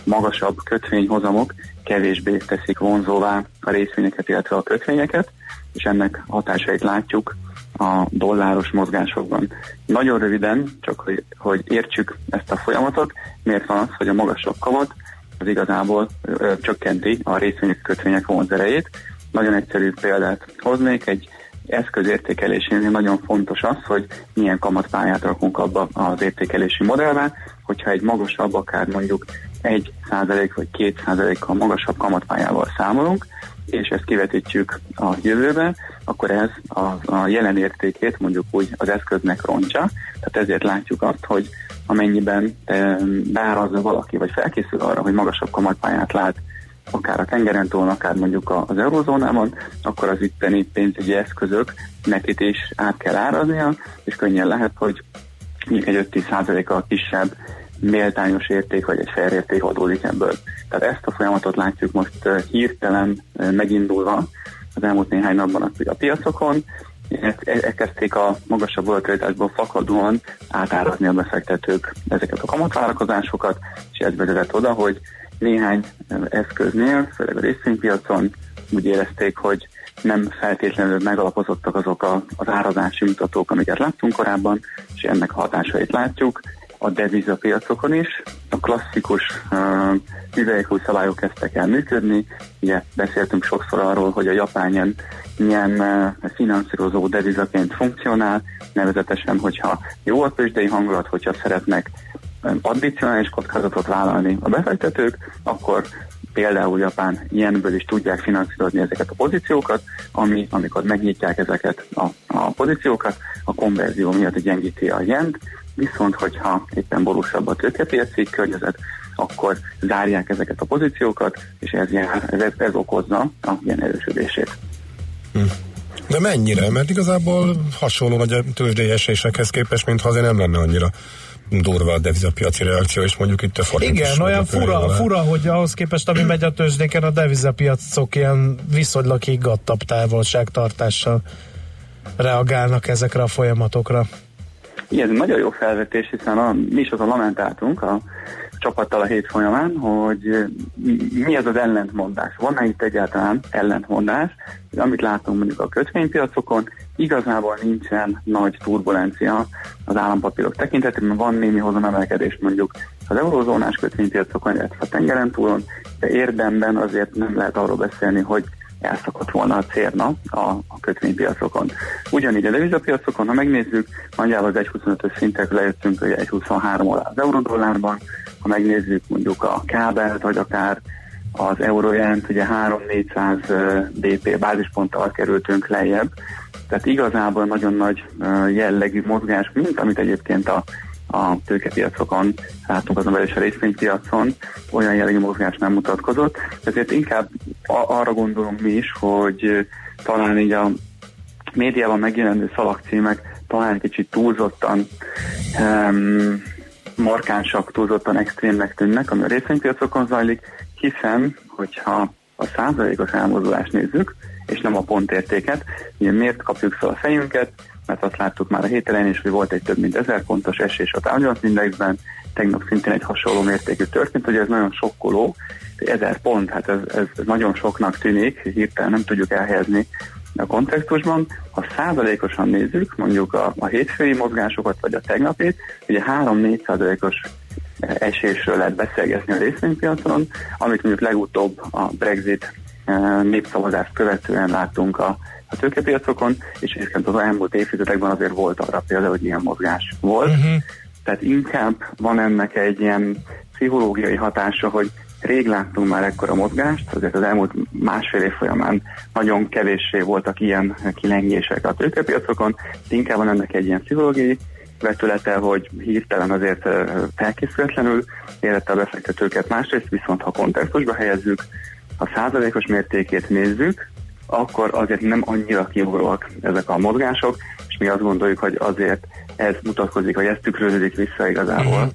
magasabb kötvényhozamok kevésbé teszik vonzóvá a részvényeket, illetve a kötvényeket, és ennek hatásait látjuk a dolláros mozgásokban. Nagyon röviden, csak hogy, hogy értsük ezt a folyamatot, miért van az, hogy a magasabb kamat az igazából ö, csökkenti a részvények kötvények vonzerejét, nagyon egyszerű példát hoznék, egy eszközértékelésénél nagyon fontos az, hogy milyen kamatpályát rakunk abba az értékelési modellbe, hogyha egy magasabb, akár mondjuk 1 százalék vagy 2 százalékkal magasabb kamatpályával számolunk, és ezt kivetítjük a jövőbe, akkor ez a, a jelen értékét mondjuk úgy az eszköznek rontja. Tehát ezért látjuk azt, hogy amennyiben beárazza valaki, vagy felkészül arra, hogy magasabb kamatpályát lát akár a tengeren túl, akár mondjuk az eurozónában, akkor az itteni pénzügyi eszközök nekit is át kell áraznia, és könnyen lehet, hogy mondjuk egy 5-10%-kal kisebb méltányos érték vagy egy fair adódik ebből. Tehát ezt a folyamatot látjuk most hirtelen megindulva az elmúlt néhány napban a piacokon, elkezdték a magasabb volatilitásból fakadóan átárazni a befektetők ezeket a kamatvárakozásokat, és ez vezetett oda, hogy néhány eszköznél, főleg a részvénypiacon úgy érezték, hogy nem feltétlenül megalapozottak azok a, az árazási mutatók, amiket láttunk korábban, és ennek a hatásait látjuk a devizapiacokon is. A klasszikus uh, üvegekúj szabályok kezdtek el működni. Ugye beszéltünk sokszor arról, hogy a japán ilyen milyen uh, finanszírozó devizaként funkcionál, nevezetesen, hogyha jó a tőzsdei hangulat, hogyha szeretnek addicionális kockázatot vállalni a befektetők, akkor például Japán ilyenből is tudják finanszírozni ezeket a pozíciókat, ami, amikor megnyitják ezeket a, a pozíciókat, a konverzió miatt gyengíti a jent, viszont hogyha éppen borúsabb a tőkepiaci környezet, akkor zárják ezeket a pozíciókat, és ez, jár, ez, ez okozza a ilyen erősödését. De mennyire? Mert igazából hasonló nagy a tőzsdei esésekhez képest, mintha azért nem lenne annyira durva a devizapiaci reakció, és mondjuk itt a forint Igen, is olyan fura, alá. fura, hogy ahhoz képest, ami megy a tőzsdéken, a devizapiacok ilyen viszonylag higgadtabb távolságtartással reagálnak ezekre a folyamatokra. Igen, ez nagyon jó felvetés, hiszen a, mi is azon lamentáltunk a csapattal a hét folyamán, hogy mi- mi az az ellentmondás. Van-e itt egyáltalán ellentmondás? Amit látunk mondjuk a kötvénypiacokon, igazából nincsen nagy turbulencia az állampapírok tekintetében, van némi hozonemelkedés mondjuk az eurózónás kötvénypiacokon, illetve a tengeren túlon, de érdemben azért nem lehet arról beszélni, hogy elszakadt volna a cérna a, a kötvénypiacokon. Ugyanígy a devizapiacokon, ha megnézzük, nagyjából az 1.25-ös szintek lejöttünk ugye 1.23 alá az eurodollárban, ha megnézzük mondjuk a kábelt, vagy akár az eurójelent, ugye 3-400 BP bázisponttal kerültünk lejjebb, tehát igazából nagyon nagy jellegű mozgás, mint amit egyébként a, a tőkepiacokon látunk azon belül is a részvénypiacon, olyan jellegű mozgás nem mutatkozott, ezért inkább arra gondolunk mi is, hogy talán így a médiában megjelenő szalagcímek talán kicsit túlzottan um, markánsak, túlzottan extrémnek tűnnek, ami a részvénypiacokon zajlik, hiszen, hogyha a százalékos elmozdulást nézzük, és nem a pontértéket, miért kapjuk fel a fejünket, mert azt láttuk már a hét elején is, hogy volt egy több mint 1000 pontos esés a Dow Jones Indexben, tegnap szintén egy hasonló mértékű történt, hogy ez nagyon sokkoló, 1000 pont, hát ez, ez, nagyon soknak tűnik, hirtelen nem tudjuk elhelyezni a kontextusban. Ha százalékosan nézzük, mondjuk a, a hétfői mozgásokat, vagy a tegnapét, ugye 3-4 százalékos esésről lehet beszélgetni a részvénypiacon, amit mondjuk legutóbb a Brexit eh, népszavazást követően láttunk a, a tőkepiacokon, és egyébként az elmúlt évtizedekben azért volt arra például, hogy ilyen mozgás volt. Uh-huh. Tehát inkább van ennek egy ilyen pszichológiai hatása, hogy rég láttunk már ekkora mozgást, azért az elmúlt másfél év folyamán nagyon kevéssé voltak ilyen kilengések a tőkepiacokon, inkább van ennek egy ilyen pszichológiai vetülete, hogy hirtelen azért felkészületlenül érette a befektetőket. Másrészt viszont, ha kontextusba helyezzük, ha százalékos mértékét nézzük, akkor azért nem annyira kiugróak ezek a mozgások, és mi azt gondoljuk, hogy azért ez mutatkozik, hogy ez tükröződik vissza igazából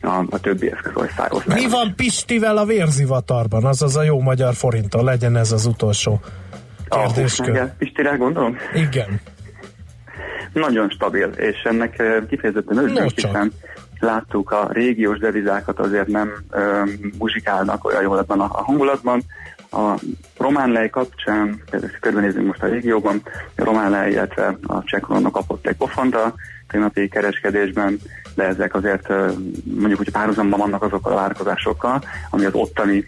a, a többi eszközországhoz. Mi van Pistivel a vérzivatarban? Azaz a jó magyar forinttal legyen ez az utolsó kérdéskör. Kérdéskör. Pistire gondolom? Igen. Nagyon stabil, és ennek kifejezetten örülünk, hiszen láttuk a régiós devizákat azért nem um, muzsikálnak olyan jól ebben a, a hangulatban. A román lej kapcsán, körbenézünk most a régióban, a román lej, illetve a cseh kapott egy pofont a tegnapi kereskedésben, de ezek azért mondjuk, hogy párhuzamban vannak azokkal a várakozásokkal, ami az ottani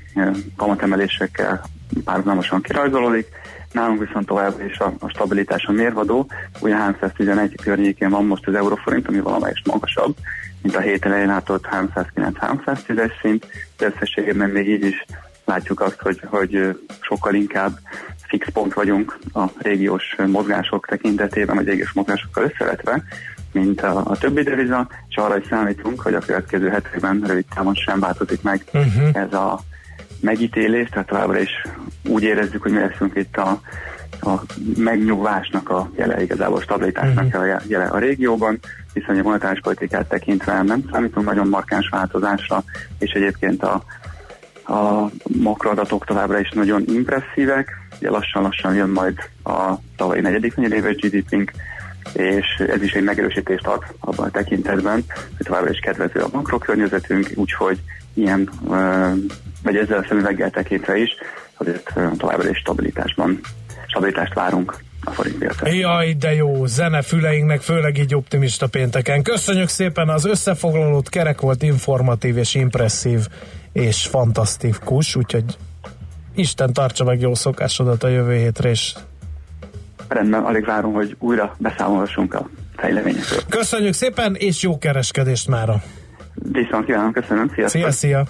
kamatemelésekkel párhuzamosan kirajzolódik. Nálunk viszont továbbra is a, a stabilitás a mérvadó. Ugye 311 környékén van most az euróforint, ami valamelyest magasabb, mint a hét elején látott 309-310-es szint, de összességében még így is látjuk azt, hogy, hogy sokkal inkább fix pont vagyunk a régiós mozgások tekintetében, vagy régiós mozgásokkal összevetve, mint a, a többi deviza, és arra is számítunk, hogy a következő hetekben rövid távon sem változik meg uh-huh. ez a megítélés, tehát továbbra is úgy érezzük, hogy mi leszünk itt a, a megnyugvásnak a jele, igazából stabilitásnak uh-huh. a jele a régióban, hiszen a monetáris politikát tekintve nem számítunk nagyon markáns változásra, és egyébként a, a makroadatok továbbra is nagyon impresszívek, ugye lassan-lassan jön majd a tavalyi negyedik negyedéves GDP-nk, és ez is egy megerősítést ad abban a tekintetben, hogy továbbra is kedvező a makrokörnyezetünk, úgyhogy ilyen, vagy ezzel a szemüveggel tekintve is, azért továbbra is stabilitásban, stabilitást várunk a forintpiacon. Jaj, de jó, zenefüleinknek, főleg így optimista pénteken. Köszönjük szépen az összefoglalót, kerek volt, informatív és impresszív és fantasztikus, úgyhogy Isten tartsa meg jó szokásodat a jövő hétre, és Rendben, alig várom, hogy újra beszámolhassunk a fejleményekről. köszönjük szépen, és jó kereskedést mára! Viszont kívánom, köszönöm, sziasztok! Szia, szia!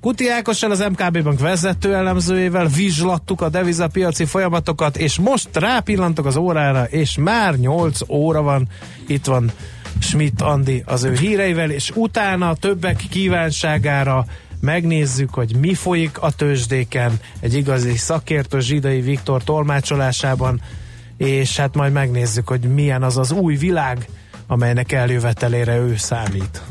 Kuti Ákossal, az MKB Bank vezető elemzőjével vizslattuk a devizapiaci folyamatokat, és most rápillantok az órára, és már 8 óra van, itt van Schmidt Andi az ő híreivel, és utána többek kívánságára megnézzük, hogy mi folyik a tőzsdéken, egy igazi szakértő Zsidai Viktor tolmácsolásában, és hát majd megnézzük, hogy milyen az az új világ, amelynek eljövetelére ő számít.